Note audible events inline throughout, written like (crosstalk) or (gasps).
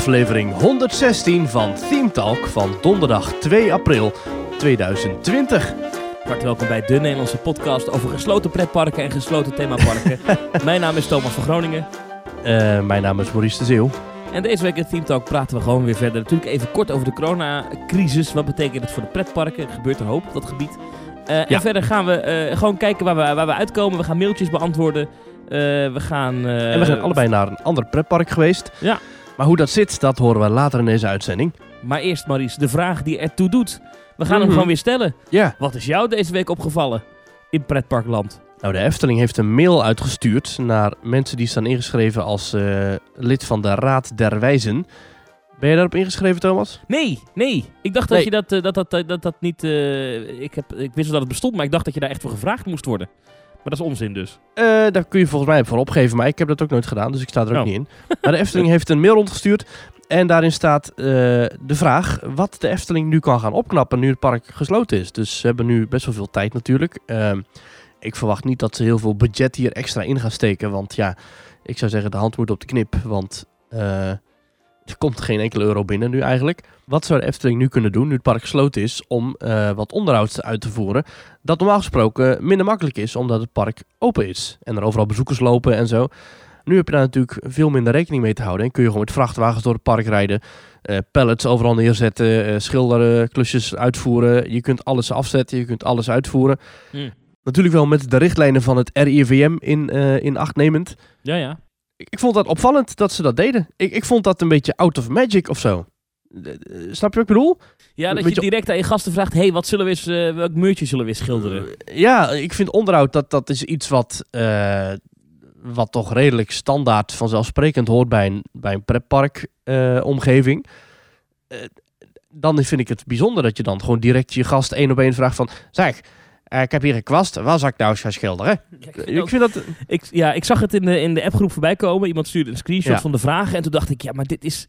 aflevering 116 van Theme Talk van donderdag 2 april 2020. Hartelijk welkom bij de Nederlandse podcast over gesloten pretparken en gesloten themaparken. (laughs) Mijn naam is Thomas van Groningen. Uh, mijn naam is Maurice de Zeeuw. En deze week in Theme Talk praten we gewoon weer verder. Natuurlijk even kort over de coronacrisis. Wat betekent het voor de pretparken? Er gebeurt er hoop op dat gebied. Uh, ja. En verder gaan we uh, gewoon kijken waar we, waar we uitkomen. We gaan mailtjes beantwoorden. we gaan... en we zijn allebei naar een ander pretpark geweest. Ja. Maar hoe dat zit, dat horen we later in deze uitzending. Maar eerst, Maurice, de vraag die ertoe doet. We gaan hem Mhm. gewoon weer stellen. Ja. Wat is jou deze week opgevallen in pretparkland? Nou, de Efteling heeft een mail uitgestuurd naar mensen die staan ingeschreven als eh, lid van de Raad der Wijzen. Ben je daarop ingeschreven, Thomas? Nee, nee. Ik dacht dat Nee. je dat, eh, dat, dat, dat, dat, dat niet... eh, ik, heb, ik wist wel dat het bestond, maar ik dacht dat je daar echt voor gevraagd moest worden. Maar dat is onzin dus. Eh, daar kun je volgens mij voor opgeven, maar ik heb dat ook nooit gedaan, dus ik sta er ook Oh. niet in. Maar de (laughs) Efteling heeft een mail rondgestuurd en daarin staat eh, de vraag wat de Efteling nu kan gaan opknappen nu het park gesloten is. Dus ze hebben nu best wel veel tijd natuurlijk. Ehm, ik verwacht niet dat ze heel veel budget hier extra in gaan steken, want ja, ik zou zeggen de hand moet op de knip, want eh, er komt geen enkele euro binnen nu eigenlijk. Wat zou de Efteling nu kunnen doen nu het park gesloten is om eh, wat onderhoud uit te voeren? Dat normaal gesproken minder makkelijk is omdat het park open is. En er overal bezoekers lopen en zo. Nu heb je daar natuurlijk veel minder rekening mee te houden. En kun je gewoon met vrachtwagens door het park rijden. eh, pallets overal neerzetten. eh schilderen, klusjes uitvoeren. Je kunt alles afzetten. Je kunt alles uitvoeren. Hm. Natuurlijk wel met de richtlijnen van het RIVM in, in acht nemend. Ja, ja. Ik, vond dat opvallend dat ze dat deden. Ik, ik vond dat een beetje out of magic of zo. Eh, eh, Snap je wat ik bedoel? Ja, dat je direct aan je gasten vraagt... hey, wat zullen we eens, eh, welk muurtje zullen we eens schilderen? Ja, ik vind onderhoud dat, dat is iets wat, wat toch redelijk standaard vanzelfsprekend hoort bij een, bij een pretpark omgeving. Eh, dan vind ik het bijzonder dat je dan gewoon direct je gast één op één vraagt van... Zeg, eh, ik heb hier een kwast, waar zou ik nou eens gaan schilderen? Ja, ik vind Ik ook- vind dat... ik, ja, ik zag het in de, in de appgroep voorbij komen. Iemand stuurde een screenshot Ja. van de vragen. En toen dacht ik, ja, maar dit is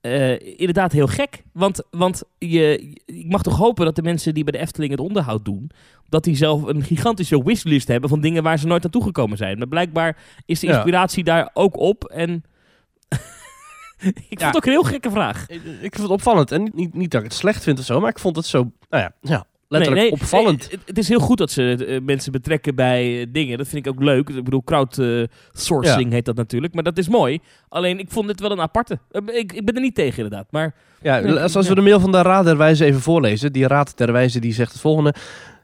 eh, inderdaad heel gek. Want, want je, ik mag toch hopen dat de mensen die bij de Efteling het onderhoud doen... dat die zelf een gigantische wishlist hebben van dingen waar ze nooit naartoe gekomen zijn. Maar blijkbaar is de Ja. inspiratie daar ook op. En (laughs) ik vond Ja. het ook een heel gekke vraag. Ik ik vind het opvallend. En niet, niet, niet dat ik het slecht vind of zo, maar ik vond het zo... Nou ja, ja letterlijk Nee, nee, opvallend. nee, het, is heel goed dat ze eh, mensen betrekken bij eh, dingen. Dat vind ik ook leuk. Ik bedoel, crowdsourcing heet dat natuurlijk. Maar dat is mooi. Alleen, ik vond dit wel een aparte. Eh, Ik, ik ben er niet tegen inderdaad. Maar Ja, als we ja. de mail van de Raad der Wijze even voorlezen. Die Raad der Wijze die zegt het volgende.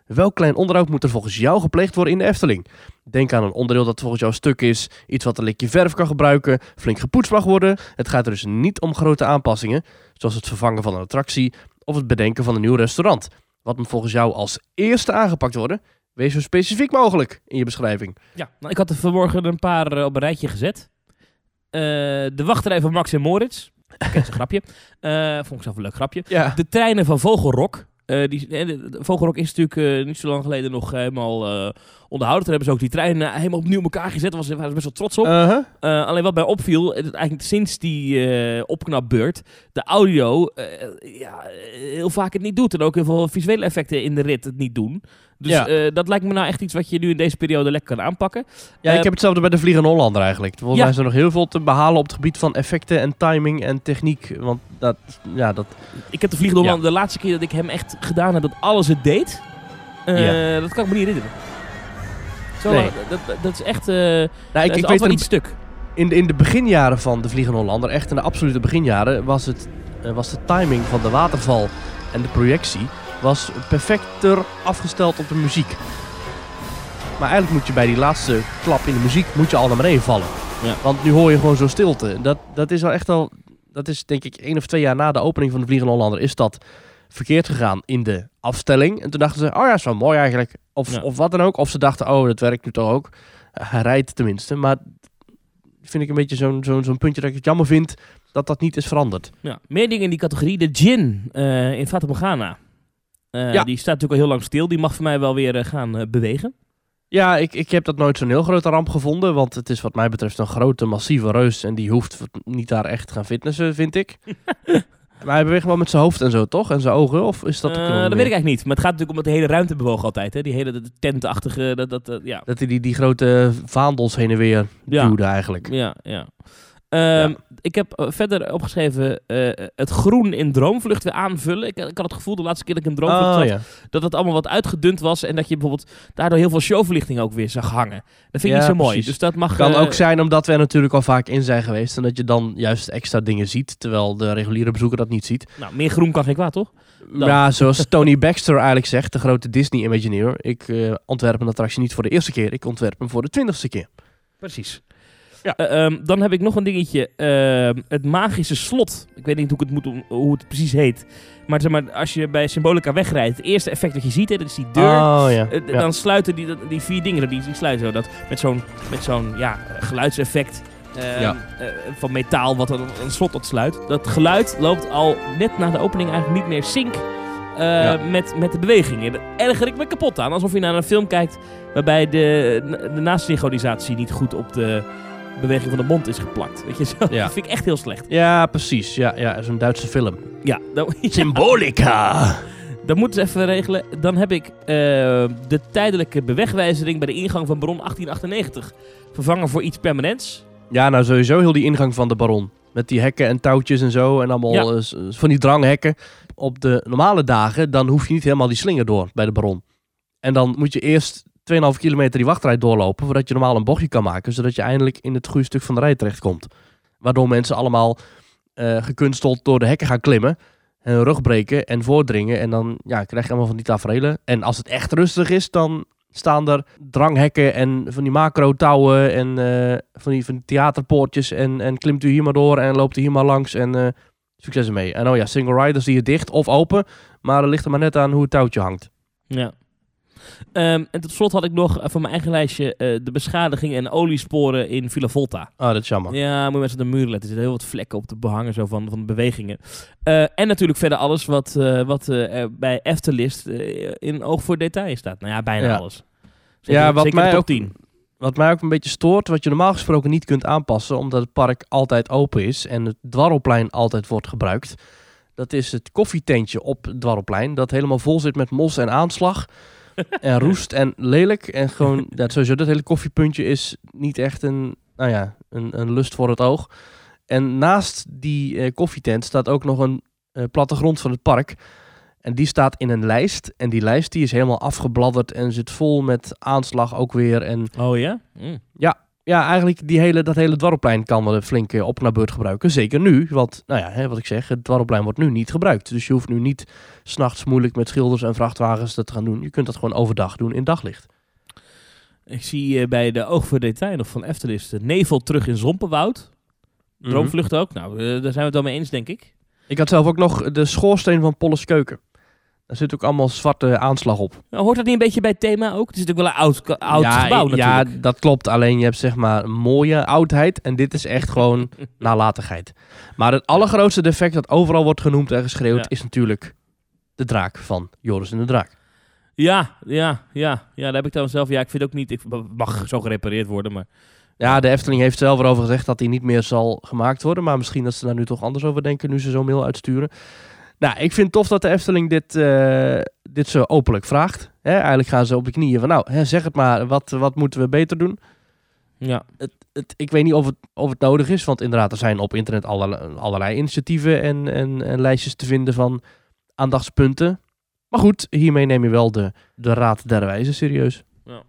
Welk klein onderhoud moet er volgens jou gepleegd worden in de Efteling? Denk aan een onderdeel dat volgens jou stuk is. Iets wat een likje verf kan gebruiken. Flink gepoetst mag worden. Het gaat er dus niet om grote aanpassingen. Zoals het vervangen van een attractie. Of het bedenken van een nieuw restaurant. Wat moet volgens jou als eerste aangepakt worden? Wees zo specifiek mogelijk in je beschrijving. ja, nou, ik had er vanmorgen een paar eh, op een rijtje gezet. Eh, de wachtrij van Max en Moritz. Oké, is een grapje. Eh, vond ik zelf een leuk grapje. Ja, De treinen van Vogelrok. Die, Vogelrok is natuurlijk niet zo lang geleden nog helemaal onderhouden. Toen hebben ze ook die treinen helemaal opnieuw in elkaar gezet. Daar was- waren ze best wel trots op. Uh-huh. Eh, alleen wat mij opviel, eigenlijk sinds die eh, opknapbeurt, de audio eh, ja, heel vaak het niet doet. En ook heel veel visuele effecten in de rit het niet doen. Dus Ja. eh, dat lijkt me nou echt iets wat je nu in deze periode lekker kan aanpakken. Ja, Eh, ik heb hetzelfde bij de Vliegende Hollander eigenlijk. Volgens Ja. mij is er nog heel veel te behalen op het gebied van effecten en timing en techniek. Want dat, ja, dat... Ik heb de Vliegende Hollander de laatste keer dat ik hem echt gedaan heb dat alles het deed. eh, Dat kan ik me niet herinneren. Zo, Nee. dat, dat, dat is echt... eh Nou, dat ik, is altijd weet er, iets stuk. in, de, in de beginjaren van de Vliegende Hollander, echt in de absolute beginjaren, was, het, eh, was de timing van de waterval en de projectie was perfecter afgesteld op de muziek. Maar eigenlijk moet je bij die laatste klap in de muziek moet je al naar beneden vallen. Ja. Want nu hoor je gewoon zo stilte. Dat, dat is al echt al, dat is denk ik één of twee jaar na de opening van de Vliegende Hollander, is dat verkeerd gegaan in de afstelling. En toen dachten ze, oh ja, is wel mooi eigenlijk. Of, Ja. of wat dan ook. Of ze dachten, oh, dat werkt nu toch ook. Eh, Hij rijdt tenminste. Maar vind ik een beetje zo'n zo'n zo'n puntje dat ik het jammer vind dat dat niet is veranderd. Ja, meer dingen in die categorie. De gin eh, in Fata Morgana. Eh, Ja. Die staat natuurlijk al heel lang stil. Die mag voor mij wel weer gaan bewegen. Ja, ik, ik heb dat nooit zo'n heel grote ramp gevonden. Want het is wat mij betreft een grote, massieve reus. En die hoeft niet daar echt gaan fitnessen, vind ik. (laughs) maar hij beweegt wel met zijn hoofd en zo, toch? En zijn ogen? Of is dat ook nog dat weet ik eigenlijk niet. Maar het gaat natuurlijk om dat de hele ruimte bewoog altijd. Hè? Die hele tentachtige... Dat, dat, eh, ja. Dat hij die, die grote vaandels heen en weer Ja. duwde eigenlijk. Ja, ja. Ehm, Ik heb eh, verder opgeschreven eh, het groen in Droomvlucht weer aanvullen. Ik, ik had het gevoel de laatste keer dat ik in Droomvlucht Oh, zat, ja. dat het allemaal wat uitgedund was. En dat je bijvoorbeeld daardoor heel veel showverlichting ook weer zag hangen. Dat vind ik Ja, niet zo mooi. precies. Dus dat mag... Kan eh, ook zijn omdat we er natuurlijk al vaak in zijn geweest. En dat je dan juist extra dingen ziet. Terwijl de reguliere bezoeker dat niet ziet. Nou, meer groen kan geen kwaad, toch? Dan. Ja, zoals Tony Baxter eigenlijk zegt. De grote Disney Imagineer. Ik eh, ontwerp een attractie niet voor de eerste keer. Ik ontwerp hem voor de twintigste keer. Precies. Ja. Eh, ehm, dan heb ik nog een dingetje. Ehm, het magische slot. Ik weet niet hoe, ik het moet, hoe het precies heet. Maar, zeg maar als je bij Symbolica wegrijdt, het eerste effect dat je ziet, hè, dat is die deur. Oh ja. Eh, ja. Dan sluiten die, die vier dingen, die, die sluiten zo. Dat, met zo'n met zo'n ja, geluidseffect ehm, Ja. eh, van metaal wat een, een slot ontsluit. Dat geluid loopt al net na de opening eigenlijk niet meer sync eh, Ja. met, met de bewegingen. Daar erger ik me kapot aan. Alsof je naar een film kijkt waarbij de, de nasynchronisatie niet goed op de beweging van de mond is geplakt. Weet je zo? Ja. (laughs) Dat vind ik echt heel slecht. Ja, precies. Ja, ja, zo'n Duitse film. Ja, (laughs) Symbolica. Dat moeten ze even regelen. Dan heb ik eh, de tijdelijke bewegwijzering bij de ingang van Bron 1898 vervangen voor iets permanents. Ja, nou sowieso heel die ingang van de baron. Met die hekken en touwtjes en zo. En allemaal Ja. eh, van die dranghekken. Op de normale dagen, dan hoef je niet helemaal die slinger door bij de baron. En dan moet je eerst 2,5 kilometer die wachtrij doorlopen. Voordat je normaal een bochtje kan maken. Zodat je eindelijk in het goede stuk van de rij terechtkomt. Waardoor mensen allemaal eh, gekunsteld door de hekken gaan klimmen. En hun rug breken en voordringen. En dan ja, krijg je allemaal van die tafereelen. En als het echt rustig is, dan staan er dranghekken en van die macro-touwen en eh, van, die, van die theaterpoortjes. En, en klimt u hier maar door en loopt u hier maar langs en eh, succes ermee. En oh ja, single riders die je dicht of open, maar er ligt er maar net aan hoe het touwtje hangt. Ja. Ehm, en tot slot had ik nog eh, van mijn eigen lijstje eh, de beschadiging en oliesporen in Villa Volta. Ah, dat is jammer. Ja, moet je mensen de muur letten. Er zitten heel wat vlekken op de behangen zo van, van de bewegingen. Eh, en natuurlijk verder alles wat, eh, wat bij Eftelist in oog voor detail staat. Nou ja, bijna Ja. alles. Zeker, Ja, wat zeker mij ook- 10. Wat mij ook een beetje stoort, wat je normaal gesproken niet kunt aanpassen, omdat het park altijd open is en het dwarrelplein altijd wordt gebruikt. Dat is het koffietentje op het dwarrelplein, dat helemaal vol zit met mos en aanslag. (laughs) en roest en lelijk. En gewoon, (laughs) ja, sowieso dat hele koffiepuntje is niet echt een, nou ja, een, een lust voor het oog. En naast die eh, koffietent staat ook nog een eh, plattegrond van het park. En die staat in een lijst. En die lijst die is helemaal afgebladderd en zit vol met aanslag ook weer. En Oh ja? Mm. ja, eigenlijk die hele, dat hele dwarrelplein kan wel een flinke op naar beurt gebruiken. Zeker nu, want nou ja, hè, wat ik zeg, het dwarrelplein wordt nu niet gebruikt. Dus je hoeft nu niet s'nachts moeilijk met schilders en vrachtwagens dat te gaan doen. Je kunt dat gewoon overdag doen in daglicht. Ik zie eh, bij de oog voor detail nog van Eftelist de nevel terug in Zompenwoud. Mhm. Droomvlucht ook. Nou, eh, daar zijn we het wel mee eens, denk ik. Ik had zelf ook nog de schoorsteen van Polles Keuken. Daar zit ook allemaal zwarte aanslag op. Nou, hoort dat niet een beetje bij het thema ook? Het is natuurlijk wel een oud, oud ja, gebouw natuurlijk. Ja, dat klopt. Alleen je hebt zeg maar een mooie oudheid. En dit is echt gewoon (laughs) nalatigheid. Maar het allergrootste defect dat overal wordt genoemd en geschreeuwd... Ja. is natuurlijk de draak van Joris en de Draak. Ja, ja, ja, ja, daar heb ik dan zelf. Ja, ik vind ook niet. Ik mag zo gerepareerd worden, maar. Ja, de Efteling heeft zelf erover gezegd dat hij niet meer zal gemaakt worden. Maar misschien dat ze daar nu toch anders over denken nu ze zo'n mail uitsturen. Nou, ik vind het tof dat de Efteling dit, eh, dit zo openlijk vraagt. Hè, eigenlijk gaan ze op de knieën van nou, hè, zeg het maar, wat, wat moeten we beter doen? Ja, Het, het, ik weet niet of het, of het nodig is, want inderdaad er zijn op internet allerlei, allerlei initiatieven en, en, en lijstjes te vinden van aandachtspunten. Maar goed, hiermee neem je wel de, de raad der wijze serieus. Ja.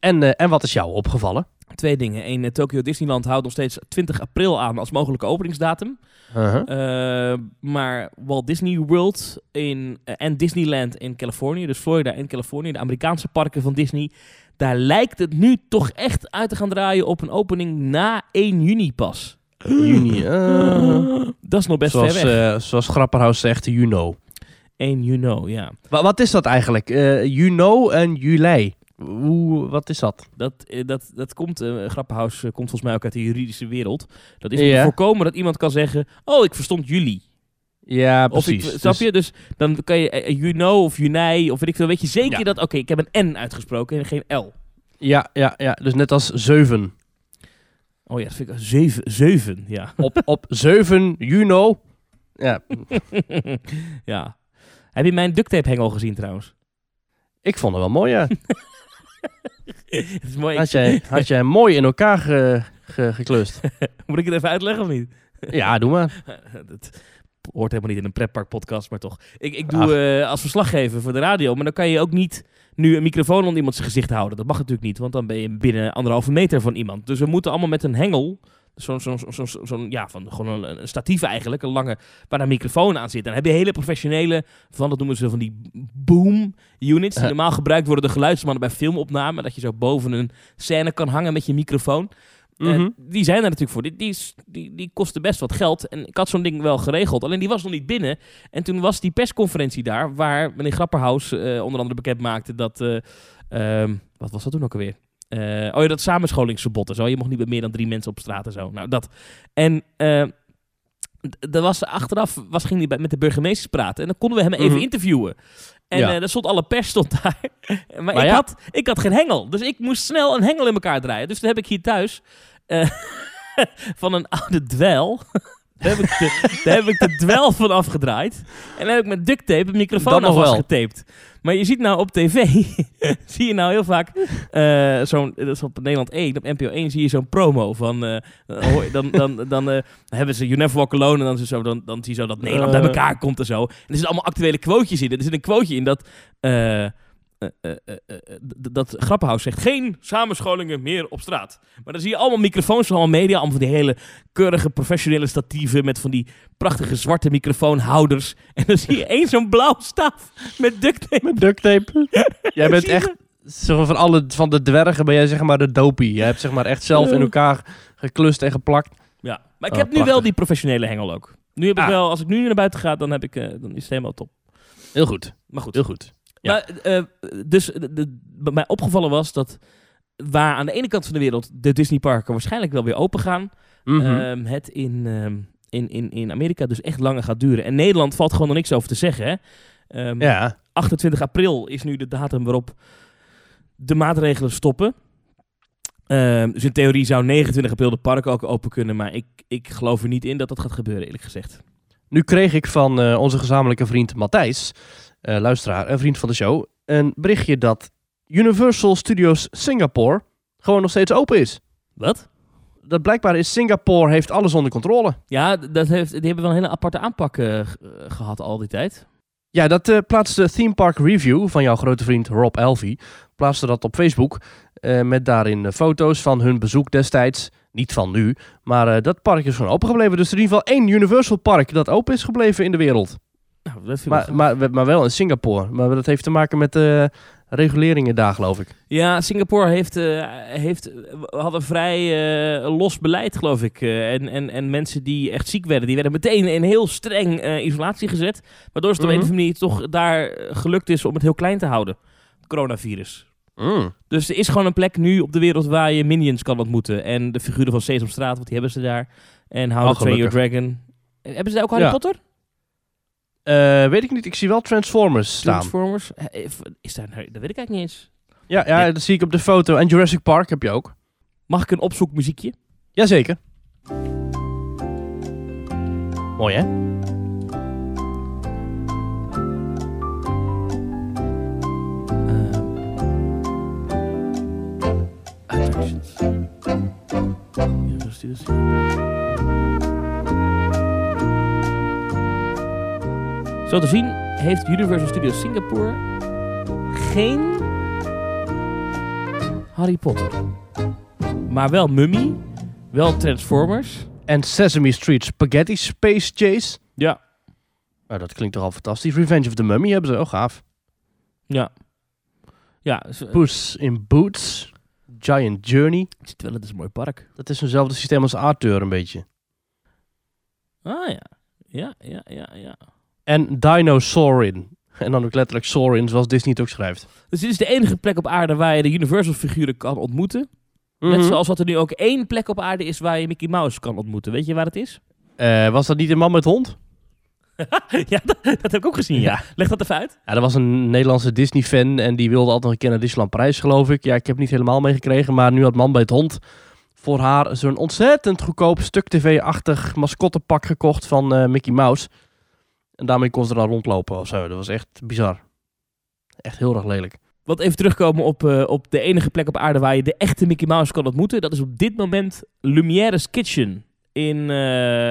En, eh, en wat is jou opgevallen? Twee dingen. Eén, eh, Tokyo Disneyland houdt nog steeds 20 april aan als mogelijke openingsdatum. Uh-huh. Eh, maar Walt Disney World in, eh, en Disneyland in Californië, dus Florida en Californië, de Amerikaanse parken van Disney, daar lijkt het nu toch echt uit te gaan draaien op een opening na 1 juni pas. (gasps) Juni. (gasps) Dat is nog best zoals, ver weg. eh, zoals Grapperhaus zegt, you know. 1 juni, ja. Wa- wat is dat eigenlijk? Eh you know en juli. Hoe, wat is dat? Dat, eh, dat, dat komt, eh Grappenhaus eh, komt volgens mij ook uit de juridische wereld. Dat is om te voorkomen dat iemand kan zeggen, oh, ik verstond jullie. Ja, Of ik, precies. snap Dus- je? Dus dan kan je eh, you know of juni of weet ik veel. Weet je zeker Ja. dat, oké, ik heb een N uitgesproken en geen L. ja, ja, ja, dus net als zeven. Oh ja, dat vind ik zeven, zeven ja. (laughs) Op, op 7 juni. Ja, (laughs) ja. Heb je mijn duct tape hengel gezien trouwens? ik vond het wel mooi, ja. (laughs) (laughs) Het is mooi. Had jij, had jij mooi in elkaar ge- ge- geklust. (laughs) Moet ik het even uitleggen of niet? ja, doe maar. (laughs) dat hoort helemaal niet in een pretpark podcast, maar toch. Ik, ik doe eh, als verslaggever voor de radio, maar dan kan je ook niet nu een microfoon onder iemand zijn gezicht houden. Dat mag natuurlijk niet, want dan ben je binnen anderhalve meter van iemand. Dus we moeten allemaal met een hengel, zo'n ja, van gewoon een, een statief eigenlijk, een lange, waar een microfoon aan zit. Dan heb je hele professionele, van dat noemen ze van die boom units, die normaal gebruikt worden door geluidsmannen bij filmopname, dat je zo boven een scène kan hangen met je microfoon. Mhm. En die zijn er natuurlijk voor. Die, die, die, die kosten best wat geld. En ik had zo'n ding wel geregeld. Alleen die was nog niet binnen. En toen was die persconferentie daar. Waar meneer Grapperhaus eh, onder andere bekend maakte dat. eh, ehm, wat was dat toen ook alweer? Eh, oh ja, dat samenscholingsverbod en zo. Je mocht niet met meer dan drie mensen op straat en zo. Nou, dat. En. eh, d- er was achteraf was, ging hij met de burgemeesters praten. En dan konden we hem even Mhm. interviewen. En Ja. eh daar stond alle pers stond (laughs) daar. maar Maar ik, ja. had, ik had geen hengel. Dus ik moest snel een hengel in elkaar draaien. Dus toen heb ik hier thuis eh, (laughs) van een oude dwel. Daar heb, ik de, (laughs) daar heb ik de dwel van afgedraaid. En dan heb ik met duct tape een microfoon nog vastgetaped. Maar je ziet nou op tv, (laughs) zie je nou heel vaak, eh, zo'n, dat is op Nederland 1, op NPO 1 zie je zo'n promo van, eh, dan, dan, dan, eh, hebben ze You Never Walk Alone en dan, het zo, dan, dan zie je zo dat Nederland bij elkaar komt en zo. En er zitten allemaal actuele quotejes in. Er zit een quoteje in dat... eh, eh, eh, dat Grappenhaus zegt geen samenscholingen meer op straat. Maar dan zie je allemaal microfoons van allemaal media, allemaal van die hele keurige professionele statieven met van die prachtige zwarte microfoonhouders. (laughs) En dan zie je één zo'n blauw staf met duct tape. Met duct tape. (laughs) Jij bent echt, zo van alle van de dwergen ben jij zeg maar de dopie. Je hebt zeg maar echt zelf in elkaar geklust en geplakt. Ja, maar ik Oh, heb nu wel die professionele hengel ook. Nu heb ik Ah. wel, als ik nu naar buiten ga, dan, heb ik, dan is het helemaal top. Heel goed. Maar goed. Heel goed. Ja. Maar, eh, dus de, de- bij mij opgevallen was dat waar aan de ene kant van de wereld de Disneyparken waarschijnlijk wel weer open gaan, Mhm. ehm, het in, ehm, in, in, in Amerika dus echt langer gaat duren. En Nederland valt gewoon nog niks over te zeggen. Hè? Ehm, ja. 28 april is nu de datum waarop de maatregelen stoppen. Ehm, dus in theorie zou 29 april de parken ook open kunnen, maar ik, ik geloof er niet in dat dat gaat gebeuren, eerlijk gezegd. Nu kreeg ik van eh, onze gezamenlijke vriend Matthijs, eh, luisteraar, een vriend van de show, een berichtje dat Universal Studios Singapore gewoon nog steeds open is. Wat? Dat blijkbaar is Singapore heeft alles onder controle. Ja, dat heeft, die hebben wel een hele aparte aanpak eh, eh, gehad al die tijd. Ja, dat eh, plaatste Theme Park Review van jouw grote vriend Rob Elvie. Plaatste dat op Facebook. eh, met daarin foto's van hun bezoek destijds. Niet van nu. Maar dat park is gewoon open gebleven. Dus er is in ieder geval één Universal Park dat open is gebleven in de wereld. Nou, dat vind ik Maar, wel maar, maar wel in Singapore. Maar dat heeft te maken met eh, reguleringen daar, geloof ik. Ja, Singapore heeft, eh, heeft, hadden vrij eh, los beleid, geloof ik. En, en, en mensen die echt ziek werden, die werden meteen in heel streng isolatie gezet. Waardoor het op een Mhm. of andere manier toch daar gelukt is om het heel klein te houden. Het coronavirus. Mm. Dus er is gewoon een plek nu op de wereld waar je minions kan ontmoeten. En de figuren van Sesamstraat, want die hebben ze daar. En How to Train Your. Dragon. Hebben ze daar ook Harry Ja. Potter? Eh, weet ik niet. Ik zie wel Transformers staan. Transformers? Eh, Is daar, dat weet ik eigenlijk niet eens. Ja, ja, dat zie ik op de foto. En Jurassic Park heb je ook. Mag ik een opzoekmuziekje? Jazeker. Mooi, hè? Attractions. Zo te zien heeft Universal Studios Singapore geen Harry Potter. Maar wel Mummy, wel Transformers. En Sesame Street Spaghetti Space Chase. Ja. Nou, dat klinkt toch al fantastisch. Revenge of the Mummy hebben ze. Oh, gaaf. Ja. Ja, Puss in Boots. Giant Journey. het zit wel, het is een mooi park. Dat is eenzelfde systeem als Arthur een beetje. Ah ja. Ja, ja, ja, ja. En Dinosaurin. En dan ook letterlijk Saurin, zoals Disney het ook schrijft. Dus dit is de enige plek op aarde waar je de Universal figuren kan ontmoeten. Net Mhm. zoals wat er nu ook één plek op aarde is waar je Mickey Mouse kan ontmoeten. Weet je waar het is? (laughs) Eh, was dat niet een man met hond? ja, dat, dat heb ik ook gezien, ja. Ja. Leg dat even uit. Ja, dat was een Nederlandse Disney-fan en die wilde altijd nog een keer naar Disneyland Parijs, geloof ik. Ja, ik heb het niet helemaal meegekregen, maar nu had man bij het hond voor haar zo'n ontzettend goedkoop stuk tv-achtig mascottepak gekocht van eh, Mickey Mouse. En daarmee kon ze er dan rondlopen of zo. Dat was echt bizar. Echt heel erg lelijk. wat even terugkomen op, eh, op de enige plek op aarde waar je de echte Mickey Mouse kan ontmoeten. Dat is op dit moment Lumiere's Kitchen in... eh,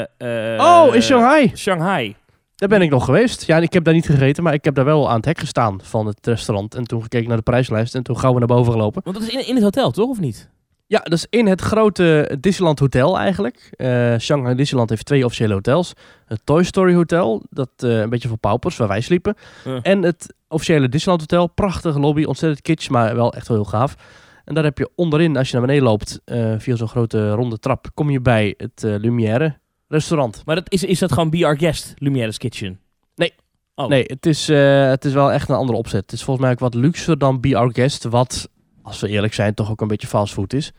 eh, oh, in Shanghai. Shanghai. Daar ben ik nog geweest. Ja, ik heb daar niet gegeten, maar ik heb daar wel aan het hek gestaan van het restaurant. En toen gekeken naar de prijslijst en toen gauw we naar boven gelopen. Want dat is in, in het hotel, toch? Of niet? Ja, dat is in het grote Disneyland Hotel eigenlijk. Eh, Shanghai Disneyland heeft twee officiële hotels. Het Toy Story Hotel, dat eh, een beetje voor paupers, waar wij sliepen. En het officiële Disneyland Hotel, prachtige lobby, ontzettend kitsch, maar wel echt wel heel gaaf. En daar heb je onderin, als je naar beneden loopt, eh, via zo'n grote ronde trap, kom je bij het Lumière restaurant. Maar dat is, is dat gewoon Be Our Guest, Lumiere's Kitchen? Oh. Nee, het is, het is wel echt een andere opzet. Het is volgens mij ook wat luxer dan Be Our Guest, wat, als we eerlijk zijn, toch ook een beetje fastfood is.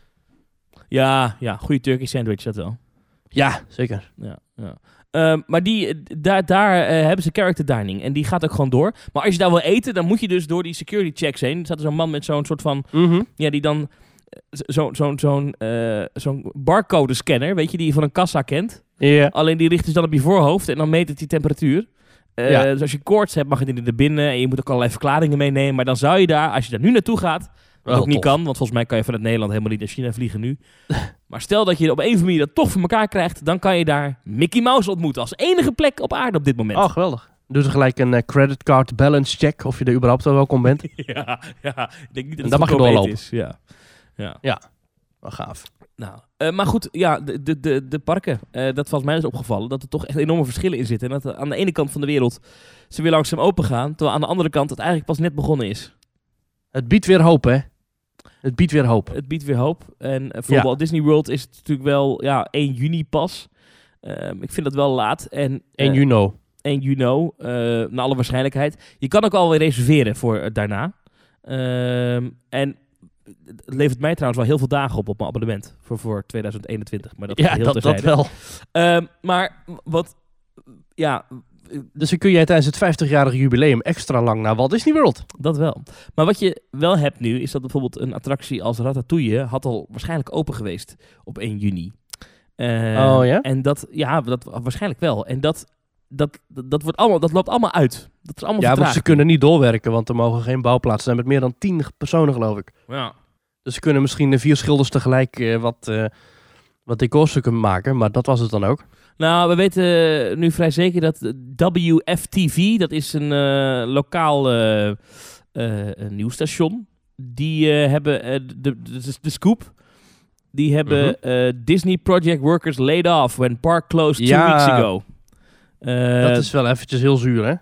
Ja, ja, goede Turkish sandwich, dat wel. Ja, zeker. Ja, ja. Ehm, maar die, eh, daar, daar eh, hebben ze character dining en die gaat ook gewoon door. Maar als je daar wil eten, dan moet je dus door die security checks heen. Er staat zo'n man met zo'n soort van, Mhm. ja, die dan eh, zo- zo'n zo'n zo'n barcode scanner, weet je, die je van een kassa kent. Alleen die richt dus dan op je voorhoofd en dan meet het die temperatuur. Ja. Dus als je koorts hebt, mag je er naar binnen en je moet ook allerlei verklaringen meenemen. Maar dan zou je daar, als je daar nu naartoe gaat, wat ook niet tof. kan, want volgens mij kan je vanuit Nederland helemaal niet naar China vliegen nu. (laughs) maar stel dat je op een of andere manier dat toch voor elkaar krijgt, dan kan je daar Mickey Mouse ontmoeten als enige plek op aarde op dit moment. Oh, geweldig. Doe ze gelijk een eh, creditcard balance check of je er überhaupt wel welkom bent. (laughs) ja, ja, ik denk niet dat En het dan mag je doorlopen. Is. Ja. ja. Wel gaaf. Nou, eh, maar goed, ja, de, de, de, parken, eh, dat was mij dus opgevallen, dat er toch echt enorme verschillen in zitten. En dat aan de ene kant van de wereld ze weer langzaam open gaan, terwijl aan de andere kant het eigenlijk pas net begonnen is. Het biedt weer hoop, hè? Het biedt weer hoop. Het biedt weer hoop. En eh, voor Ja. Walt Disney World is het natuurlijk wel ja, 1 juni pas. Ehm, ik vind dat wel laat. En, eh, 1 juni. 1 juni, eh, naar alle waarschijnlijkheid. Je kan ook alweer reserveren voor daarna. Ehm, en het levert mij trouwens wel heel veel dagen op op mijn abonnement voor, voor 2021. Maar dat is Ja, heel dat, dat wel. Ehm, maar wat, ja, Dus dan kun jij tijdens het 50-jarige jubileum extra lang naar Walt Disney World. dat wel. Maar wat je wel hebt nu, is dat bijvoorbeeld een attractie als Ratatouille had al waarschijnlijk open geweest op 1 juni. Eh, Oh, ja? En dat, ja, dat waarschijnlijk wel. En dat, dat, dat, dat wordt allemaal, dat loopt allemaal uit. Dat is allemaal Ja, want ze kunnen niet doorwerken, want er mogen geen bouwplaatsen zijn met meer dan 10 personen, geloof ik. Ja. Dus ze kunnen misschien vier schilders tegelijk eh, wat, eh wat decorstukken maken, maar dat was het dan ook. Nou, we weten nu vrij zeker dat WFTV, dat is een eh, lokaal eh, eh, een nieuwsstation, die eh, hebben eh, de, de, de scoop. Die hebben Mhm. eh, Disney project workers laid off when park closed two Ja. weeks ago. Eh, dat is wel eventjes heel zuur, hè?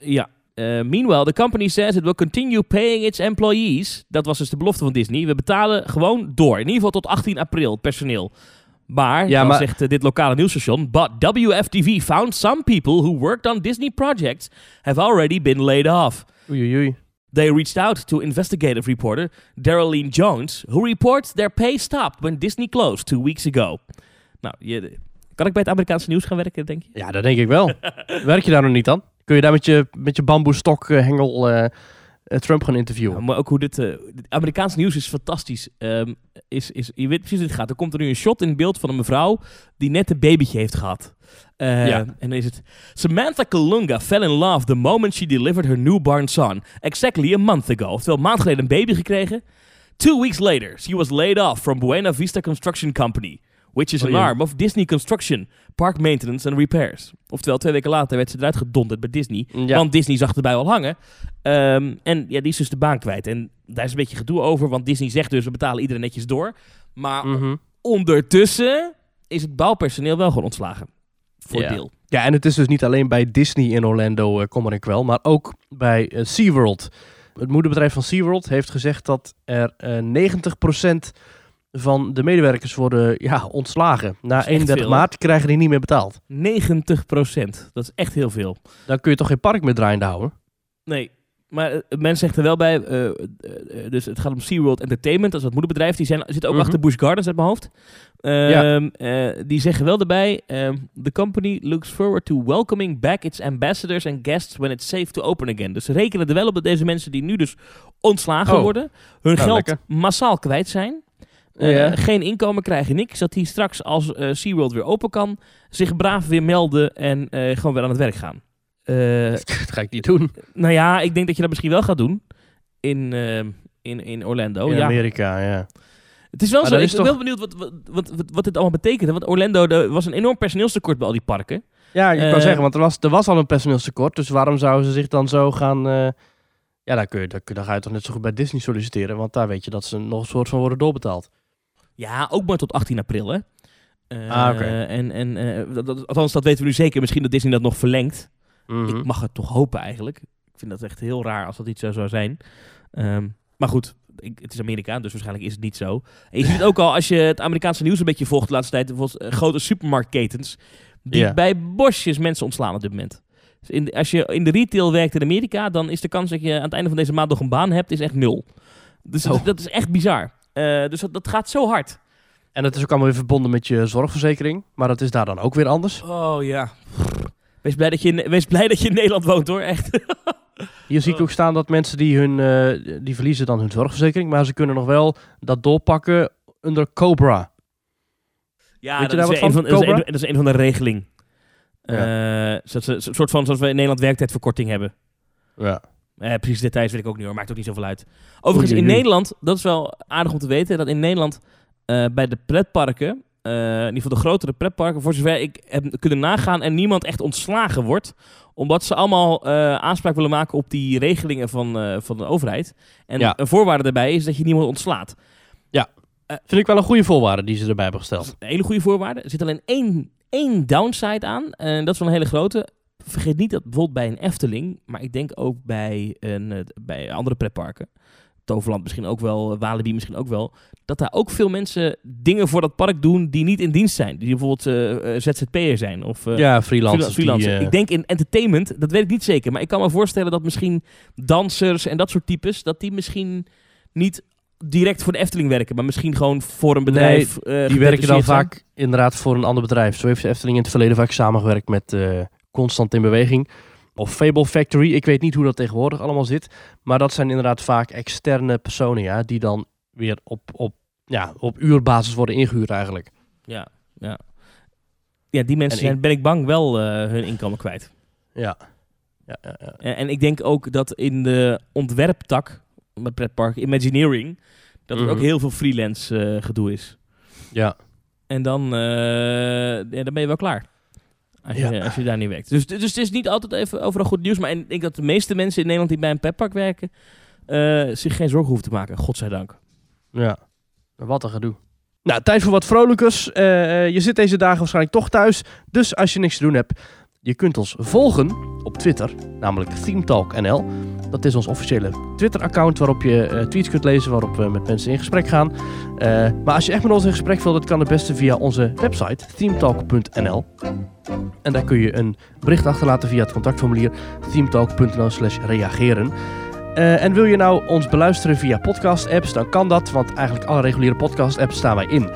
Ja. Eh, meanwhile, the company says it will continue paying its employees. Dat was dus de belofte van Disney. We betalen gewoon door. In ieder geval tot 18 april, personeel. Maar, Ja, dan maar- zegt eh, dit lokale nieuwsstation... But WFTV found some people who worked on Disney projects... have already been laid off. Oei. They reached out to investigative reporter Darylene Jones... who reports their pay stopped when Disney closed two weeks ago. Nou, je, kan ik bij het Amerikaanse nieuws gaan werken, denk je? Ja, dat denk ik wel. (laughs) Werk je daar nog niet aan? Kun je daar met je, met je bamboestok eh, hengel eh, Trump gaan interviewen? Ja, maar ook hoe dit... eh dit Amerikaans nieuws is fantastisch. Ehm, is, is, je weet precies hoe het gaat. Er komt er nu een shot in beeld van een mevrouw die net een babytje heeft gehad. Eh, Ja. En dan is het... Samantha Kalunga fell in love the moment she delivered her newborn son. Exactly a month ago. Oftewel, een maand geleden een baby gekregen. Two weeks later, she was laid off from Buena Vista Construction Company. Which is Oh, an jee. arm of Disney Construction, Park Maintenance and Repairs. Oftewel, twee weken later werd ze eruit gedonderd bij Disney. Ja. Want Disney zag erbij al hangen. Ehm, en ja, die is dus de baan kwijt. En daar is een beetje gedoe over, want Disney zegt dus, we betalen iedereen netjes door. Maar Mhm. ondertussen is het bouwpersoneel wel gewoon ontslagen. Voor Ja. deel. Ja, en het is dus niet alleen bij Disney in Orlando, eh kommer en kwel, maar ook bij eh, SeaWorld. Het moederbedrijf van SeaWorld heeft gezegd dat er eh 90% van de medewerkers worden ja, ontslagen. Na is echt 31 veel, hè? maart krijgen die niet meer betaald. 90 procent. Dat is echt heel veel. Dan kun je toch geen park meer draaiende houden? Nee. Maar uh, men zegt er wel bij, eh, eh, eh, dus het gaat om SeaWorld Entertainment, dat is het moederbedrijf, die zijn, zitten ook Mhm. achter Busch Gardens uit mijn hoofd. Ja. Ehm, eh, die zeggen wel erbij, ehm, the company looks forward to welcoming back its ambassadors and guests when it's safe to open again. Dus ze rekenen er wel op dat deze mensen die nu dus ontslagen Oh. worden, hun Nou, geld lekker. massaal kwijt zijn. Eh, Ja. Geen inkomen krijgen, niks. Dat die straks als eh, SeaWorld weer open kan, zich braaf weer melden en eh, gewoon weer aan het werk gaan. Eh, (laughs) Dat ga ik niet doen. nou ja, ik denk dat je dat misschien wel gaat doen. in, in, in Orlando. in ja. Amerika, ja. Het is wel Maar zo. Ik is ben toch- wel benieuwd wat, wat, wat, wat, dit allemaal betekent. Want Orlando er was een enorm personeelstekort bij al die parken. Ja, je kan zeggen, want er was, er was al een personeelstekort. Dus waarom zouden ze zich dan zo gaan... eh, ja, dan, kun je, dan, kun- dan ga je toch net zo goed bij Disney solliciteren. Want daar weet je dat ze nog een soort van worden doorbetaald. Ja, ook maar tot 18 april, hè? Ah, oké. En, en eh, dat, althans, dat weten we nu zeker. Misschien dat Disney dat nog verlengt. Mhm. Ik mag het toch hopen eigenlijk. Ik vind dat echt heel raar als dat niet zo zou zijn. Ehm, maar goed, ik, het is Amerika, dus waarschijnlijk is het niet zo. En je ziet het (laughs) ook al als je het Amerikaanse nieuws een beetje volgt de laatste tijd. Bijvoorbeeld eh, grote supermarktketens. Die bij bosjes mensen ontslaan op dit moment. Dus in, als je in de retail werkt in Amerika, dan is de kans dat je aan het einde van deze maand nog een baan hebt, is echt nul. Dus dat, Oh. dat is echt bizar. Eh, dus dat, dat gaat zo hard. En dat is ook allemaal weer verbonden met je zorgverzekering. Maar dat is daar dan ook weer anders. Oh ja. Wees blij dat je in, wees blij dat je in Nederland woont hoor, echt. (laughs) Hier zie ik ook staan dat mensen die, hun, eh, die verliezen dan hun zorgverzekering. Maar ze kunnen nog wel dat doorpakken onder Cobra. Ja, Weet je dat, daar is wat van, van, dat, is een, Cobra? dat is een van de regeling. Eh, ze- Een soort van zoals we in Nederland werktijdverkorting hebben. Ja. Eh, precies details weet ik ook niet hoor, maakt ook niet zoveel uit. Overigens, in. Nederland, dat is wel aardig om te weten, dat in Nederland eh, bij de pretparken, eh, in ieder geval de grotere pretparken, voor zover ik heb kunnen nagaan, en niemand echt ontslagen wordt, omdat ze allemaal eh, aanspraak willen maken op die regelingen van, van de overheid. En Ja. een voorwaarde daarbij is dat je niemand ontslaat. Vind ik wel een goede voorwaarde die ze erbij hebben gesteld. een hele goede voorwaarde. Er zit alleen één, één downside aan. En dat is wel een hele grote. Vergeet niet dat bijvoorbeeld bij een Efteling, maar ik denk ook bij, een, eh, bij andere pretparken, Toverland misschien ook wel, eh, Walibi misschien ook wel, dat daar ook veel mensen dingen voor dat park doen die niet in dienst zijn. Die bijvoorbeeld eh, ZZP'er zijn of ja, freelancers. freelancer. die, Ik denk in entertainment, dat weet ik niet zeker, maar ik kan me voorstellen dat misschien dansers en dat soort types, dat die misschien niet direct voor de Efteling werken, maar misschien gewoon voor een bedrijf. die werken dan zijn. vaak inderdaad voor een ander bedrijf. Zo heeft de Efteling in het verleden vaak samengewerkt met Constant in Beweging. Of Fable Factory. Ik weet niet hoe dat tegenwoordig allemaal zit. Maar dat zijn inderdaad vaak externe personen ja, die dan weer op, op, ja, op uurbasis worden ingehuurd eigenlijk. Ja, ja. Ja, die mensen En zijn, ik- ben ik bang, wel eh, hun inkomen kwijt. Ja. Ja, ja, ja. En, en ik denk ook dat in de ontwerptak met pretpark, Imagineering, dat er Mhm. ook heel veel freelance eh, gedoe is. ja. En dan, eh, ja, dan ben je wel klaar. Als je, Ja. als je daar niet werkt. Dus, dus het is niet altijd even overal goed nieuws. Maar ik denk dat de meeste mensen in Nederland die bij een pretpark werken... eh, zich geen zorgen hoeven te maken. Godzijdank. Ja, wat een gedoe. Nou, tijd voor wat vrolijkers. Eh, eh, je zit deze dagen waarschijnlijk toch thuis. Dus als je niks te doen hebt, je kunt ons volgen op Twitter, namelijk ThemeTalkNL. Dat is ons officiële Twitter-account waarop je eh, tweets kunt lezen, waarop we met mensen in gesprek gaan. Eh, maar als je echt met ons in gesprek wilt, dat kan het beste via onze website, themetalk.nl. En daar kun je een bericht achterlaten via het contactformulier themetalk.nl slash reageren. Eh, en wil je nou ons beluisteren via podcast-apps, dan kan dat, want eigenlijk alle reguliere podcast-apps staan wij in.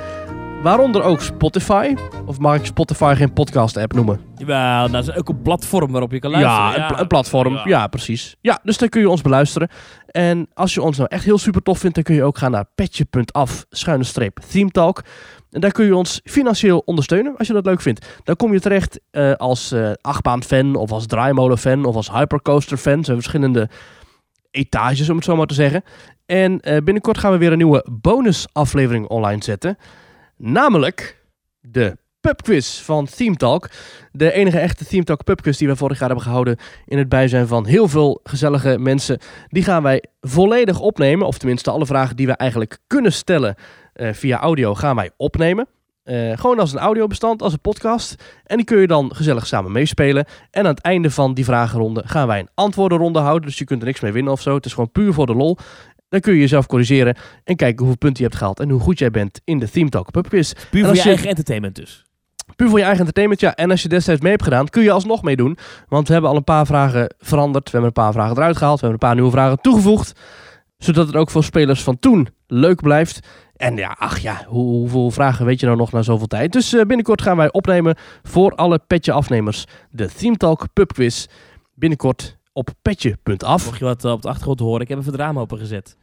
Waaronder ook Spotify. Of mag ik Spotify geen podcast-app noemen? Jawel, dat is ook een platform waarop je kan luisteren. Ja, een, pla- een platform. Ja. precies. Ja, dus daar kun je ons beluisteren. En als je ons nou echt heel super tof vindt, dan kun je ook gaan naar petje.af, schuine streep, themetalk. En daar kun je ons financieel ondersteunen, als je dat leuk vindt. Dan kom je terecht eh, als eh achtbaan-fan, of als draaimolen-fan, of als hypercoaster-fan. Er zijn verschillende etages, om het zo maar te zeggen. En eh, binnenkort gaan we weer een nieuwe bonusaflevering online zetten. Namelijk de pubquiz van Theme Talk. De enige echte Theme Talk pubquiz die we vorig jaar hebben gehouden in het bijzijn van heel veel gezellige mensen. Die gaan wij volledig opnemen, of tenminste alle vragen die we eigenlijk kunnen stellen eh, via audio gaan wij opnemen. Eh, gewoon als een audiobestand, als een podcast. En die kun je dan gezellig samen meespelen. En aan het einde van die vragenronde gaan wij een antwoordenronde houden. Dus je kunt er niks mee winnen of zo. Het is gewoon puur voor de lol. Dan kun je jezelf corrigeren en kijken hoeveel punten je hebt gehaald en hoe goed jij bent in de Theme Talk Pub Quiz. Puur voor je je- eigen entertainment dus. Puur voor je eigen entertainment, ja. En als je destijds mee hebt gedaan, kun je alsnog meedoen. Want we hebben al een paar vragen veranderd. We hebben een paar vragen eruit gehaald. We hebben een paar nieuwe vragen toegevoegd. Zodat het ook voor spelers van toen leuk blijft. En ja, ach ja, hoe- hoeveel vragen weet je nou nog na zoveel tijd? Dus eh, binnenkort gaan wij opnemen voor alle petje afnemers de Theme Talk Pub Quiz. Binnenkort op petje.af. Mocht je wat eh, op de achtergrond horen, ik heb even het raam opengezet.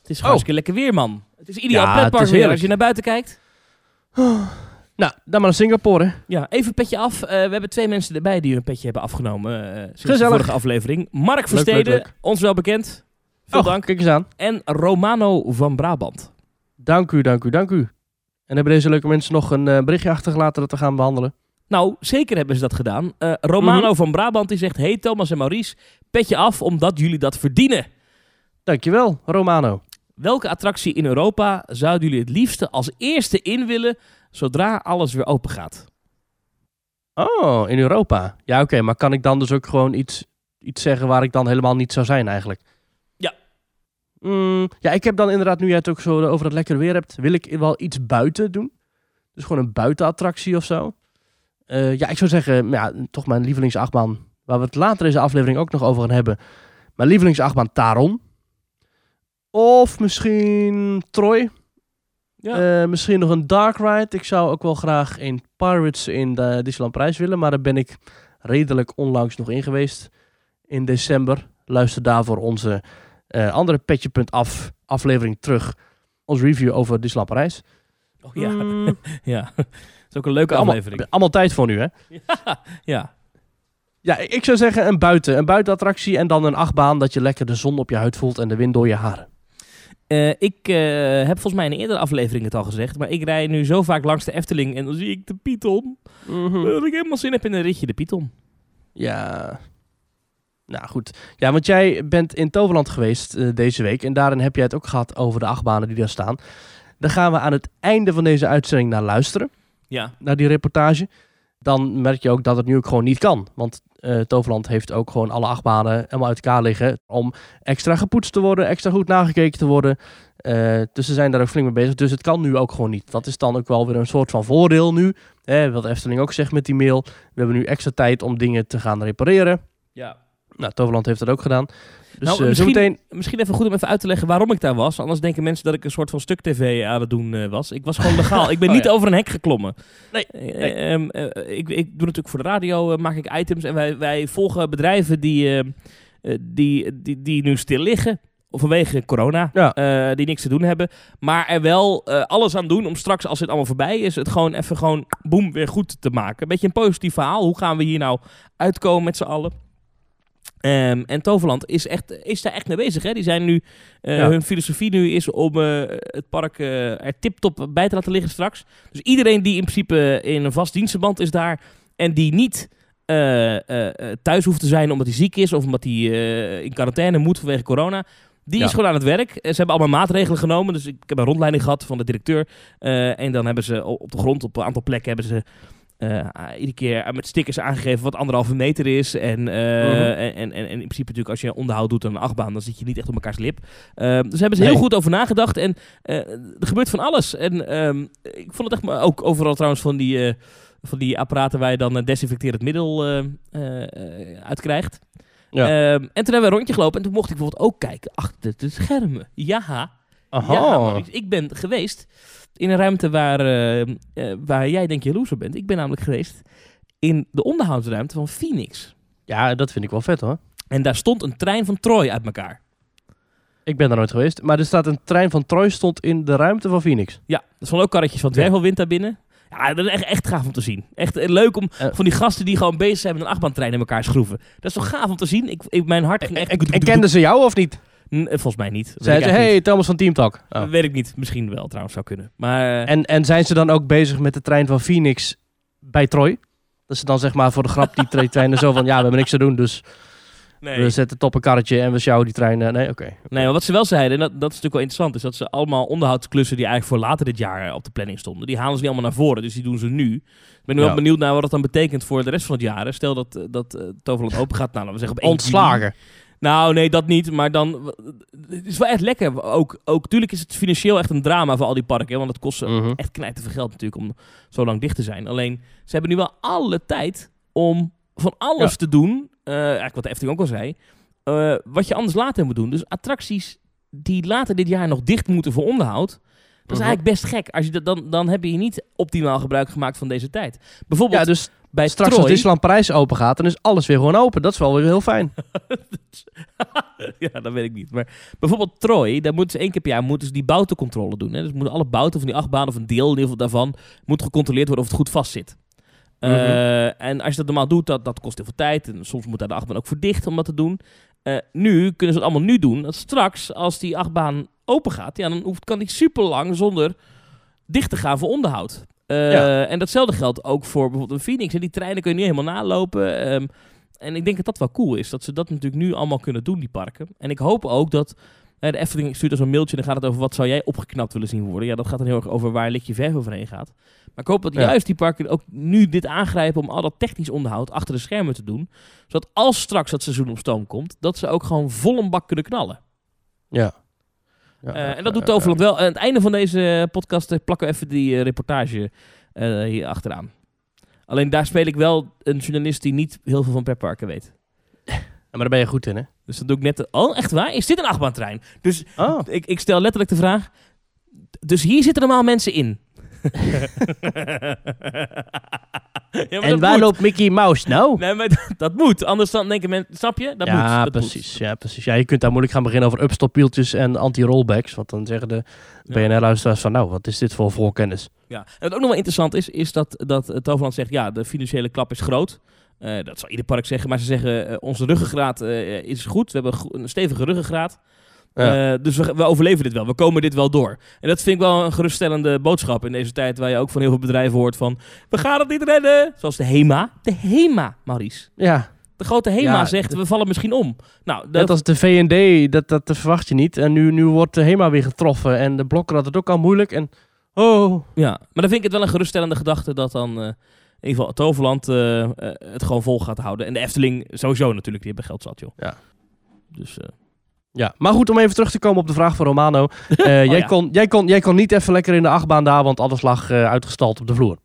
Het is Oh. hartstikke lekker weer, man. Het is ideaal Ja, pretpark weer. Als je naar buiten kijkt. (sighs) Nou, dan maar naar Singapore. hè. Ja, even petje af. Eh, we hebben twee mensen erbij die hun petje hebben afgenomen. eh sinds de Gezellig. vorige aflevering. Mark Versteden, ons wel bekend. Veel Oh, dank. kijk eens aan. En Romano van Brabant. Dank u, dank u, dank u. En hebben deze leuke mensen nog een berichtje achtergelaten dat we gaan behandelen? Nou, zeker hebben ze dat gedaan. Eh, Romano Mhm. van Brabant die zegt... Hey Thomas en Maurice, petje af omdat jullie dat verdienen. Dankjewel, Romano. Welke attractie in Europa zouden jullie het liefste als eerste in willen... zodra alles weer open gaat? Oh, in Europa. Ja, oké, maar kan ik dan dus ook gewoon iets, iets zeggen waar ik dan helemaal niet zou zijn eigenlijk? Ja. Mm, ja, ik heb dan inderdaad, nu jij het ook zo over het lekker weer hebt, wil ik wel iets buiten doen. Dus gewoon een buitenattractie of zo. Eh, ja, ik zou zeggen, ja, toch mijn lievelingsachtbaan, waar we het later in deze aflevering ook nog over gaan hebben. Mijn lievelingsachtbaan Taron. Of misschien Troy. Ja. Eh, misschien nog een Dark Ride. Ik zou ook wel graag een Pirates in de Disneyland Prijs willen. Maar daar ben ik redelijk onlangs nog in geweest. In december. Luister daarvoor onze eh, andere petje.af aflevering terug. Ons review over Disneyland Parijs. Oh, ja. Mm, (laughs) ja. Is ook een leuke allemaal, aflevering. (laughs) allemaal tijd voor nu, hè? Ja. Ja, ik zou zeggen een buiten. Een buitenattractie en dan een achtbaan dat je lekker de zon op je huid voelt en de wind door je haren. Eh, ik eh, heb volgens mij in een eerdere aflevering het al gezegd, maar ik rij nu zo vaak langs de Efteling en dan zie ik de Python. Mhm. Dat ik helemaal zin heb in een ritje de Python. Ja. Nou goed. Ja, want jij bent in Toverland geweest eh, deze week. En daarin heb jij het ook gehad over de achtbanen die daar staan. Daar gaan we aan het einde van deze uitzending naar luisteren. Ja. Naar die reportage. Dan merk je ook dat het nu ook gewoon niet kan. Want eh, Toverland heeft ook gewoon alle achtbanen helemaal uit elkaar liggen. Om extra gepoetst te worden, extra goed nagekeken te worden. Eh, dus ze zijn daar ook flink mee bezig. Dus het kan nu ook gewoon niet. Dat is dan ook wel weer een soort van voordeel nu. Hè, wat Efteling ook zegt met die mail. We hebben nu extra tijd om dingen te gaan repareren. ja. Nou, Toverland heeft dat ook gedaan. Dus Nou, eh, misschien- zometeen... Misschien even goed om even uit te leggen waarom ik daar was. Anders denken mensen dat ik een soort van stuk tv aan het doen eh, was. Ik was gewoon legaal. Ik ben (laughs) Oh, niet ja. over een hek geklommen. Nee, Eh, nee. ehm, eh, ik, ik doe natuurlijk voor de radio, maak ik items. En wij, wij volgen bedrijven die, die, die, die nu stil liggen. Vanwege corona. Ja. die niks te doen hebben. Maar er wel alles aan doen om straks, als het allemaal voorbij is, het gewoon even gewoon boem weer goed te maken. Een beetje een positief verhaal. Hoe gaan we hier nou uitkomen met z'n allen? Ehm, en Toverland is, echt, is daar echt mee bezig. Hè? Die zijn nu, eh, Ja. Hun filosofie nu is om eh, het park eh, er tip-top bij te laten liggen straks. Dus iedereen die in principe in een vast dienstenband is daar en die niet thuis hoeft te zijn omdat hij ziek is of omdat hij in quarantaine moet vanwege corona. Die Ja. is gewoon aan het werk. Ze hebben allemaal maatregelen genomen. Dus ik heb een rondleiding gehad van de directeur. En dan hebben ze op de grond, op een aantal plekken, hebben ze eh, iedere keer met stickers aangegeven wat anderhalve meter is. En, eh, Mhm. en, en, en in principe natuurlijk als je onderhoud doet aan een achtbaan, dan zit je niet echt op elkaars lip. Eh, dus hebben ze heel goed over nagedacht. En eh, er gebeurt van alles. En ehm, ik vond het echt maar ook overal trouwens van die, eh, van die apparaten waar je dan een desinfecterend middel eh, eh, eh, uit krijgt. Ja. Ehm, en toen hebben we een rondje gelopen en toen mocht ik bijvoorbeeld ook kijken achter de schermen. Ja, Aha. ja, Maurice, ik ben geweest in een ruimte waar, eh, eh, waar jij denk je jaloers op bent. Ik ben namelijk geweest in de onderhoudsruimte van Phoenix. Ja, dat vind ik wel vet hoor. En daar stond een trein van Troy uit elkaar. Ik ben daar nooit geweest. Maar er staat een trein van Troy stond in de ruimte van Phoenix. Ja, er stonden ook karretjes van Dwervelwind daar binnen. Ja, dat is echt, echt gaaf om te zien. Echt eh, leuk om van die gasten die gewoon bezig zijn met een achtbaantrein in elkaar schroeven. Dat is toch gaaf om te zien? Ik, ik, mijn hart ging En, en kenden ze jou of niet? Eh, Volgens mij niet. Zeiden ze, hey, Thomas van Team Talk. niet. Oh. Weet ik niet. Misschien wel trouwens zou kunnen. Maar... eh, En, en zijn ze dan ook bezig met de trein van Phoenix bij Troy? Dat ze dan zeg maar voor de grap die tre- treinen zo van... Ja, we hebben niks te doen, dus nee. we zetten het op een karretje en we sjouwen die trein... nee, oké. Nee, maar wat ze wel zeiden, en dat, dat is natuurlijk wel interessant, is dat ze allemaal onderhoudsklussen die eigenlijk voor later dit jaar eh, op de planning stonden, die halen ze niet allemaal naar voren, dus die doen ze nu. Ik ben nu Ja. wel benieuwd naar wat dat dan betekent voor de rest van het jaar. Stel dat, dat eh, Toverland open gaat, nou, laten we zeggen op 1 juli. Nou, nee, dat niet, maar dan... Het is wel echt lekker. Ook, ook, tuurlijk is het financieel echt een drama voor al die parken, hè, want het kost ze Mhm. echt knijten veel geld natuurlijk om zo lang dicht te zijn. Alleen, ze hebben nu wel alle tijd om van alles Ja. te doen. eh, eigenlijk wat de Efteling ook al zei. eh, wat je anders later moet doen. Dus attracties die later dit jaar nog dicht moeten voor onderhoud. Dat is eigenlijk best gek. Als je dat, dan, dan heb je niet optimaal gebruik gemaakt van deze tijd. Bijvoorbeeld Ja, dus bij straks Troy. als Disneyland Parijs open gaat, dan is alles weer gewoon open. Dat is wel weer heel fijn. (laughs) ja, dat weet ik niet. Maar bijvoorbeeld Troy, daar moeten ze één keer per jaar moeten ze die boutencontrole doen. Hè? Dus moeten alle bouten van die achtbaan of een deel in ieder geval daarvan moet gecontroleerd worden of het goed vast zit. Eh, Mhm. en als je dat normaal doet, dat, dat kost heel veel tijd. En soms moet daar de achtbaan ook voor dicht om dat te doen. Eh, nu kunnen ze het allemaal nu doen. Dat straks, als die achtbaan open gaat, ja, dan hoeft, kan die super lang zonder dicht te gaan voor onderhoud. Eh, Ja. En datzelfde geldt ook voor bijvoorbeeld een Phoenix. En die treinen kun je niet helemaal nalopen. ehm, en ik denk dat dat wel cool is. Dat ze dat natuurlijk nu allemaal kunnen doen, die parken. En ik hoop ook dat... eh, de Efteling stuurt als een mailtje en dan gaat het over wat zou jij opgeknapt willen zien worden. Ja, dat gaat dan heel erg over waar lik je verf overheen gaat. Maar ik hoop dat Ja. juist die parken ook nu dit aangrijpen om al dat technisch onderhoud achter de schermen te doen. Zodat als straks dat seizoen op stoom komt, dat ze ook gewoon vol een bak kunnen knallen. Ja. Ja, Eh, en dat doet Toverland wel. Aan het einde van deze podcast eh, plakken we even die eh, reportage eh, hier achteraan. Alleen daar speel ik wel een journalist die niet heel veel van pretparken weet. (laughs) ja. Maar daar ben je goed in, hè? Dus dat doe ik net... oh, echt waar? Is dit een achtbaantrein? Dus Oh. ik, ik stel letterlijk de vraag... Dus hier zitten normaal mensen in. Ja, En waar moet. loopt Mickey Mouse nou? Nee, maar dat, dat moet. Anders dan denken mensen... Snap je? Dat moet. ja, Dat precies, ja, precies. Ja, je kunt daar moeilijk gaan beginnen over upstopwieltjes en anti-rollbacks. Want dan zeggen de. BNR-luisteraars van, nou, wat is dit voor voorkennis? Ja. En wat ook nog wel interessant is, is dat, dat het Toverland zegt, ja, de financiële klap is groot. Eh, dat zal ieder park zeggen, maar ze zeggen, eh, onze ruggengraat eh, is goed. We hebben een stevige ruggengraat. Ja. Eh, dus we, we overleven dit wel. We komen dit wel door. En dat vind ik wel een geruststellende boodschap in deze tijd... waar je ook van heel veel bedrijven hoort van... we gaan het niet redden. Zoals de HEMA. De HEMA, Maurice. Ja, De grote HEMA Ja, zegt, de- we vallen misschien om. Nou, dat, net als de V&D, dat, dat verwacht je niet. En nu, nu wordt de HEMA weer getroffen en de Blokker had het ook al moeilijk. En, oh, Ja, maar dan vind ik het wel een geruststellende gedachte dat dan eh, in ieder geval Toverland eh, het gewoon vol gaat houden. En de Efteling sowieso natuurlijk, die hebben geld zat, joh. Ja. Dus Ja, maar goed, om even terug te komen op de vraag van Romano. (laughs) Eh, jij, Oh, ja. kon, jij, kon, jij kon niet even lekker in de achtbaan daar, want alles lag eh, uitgestald op de vloer.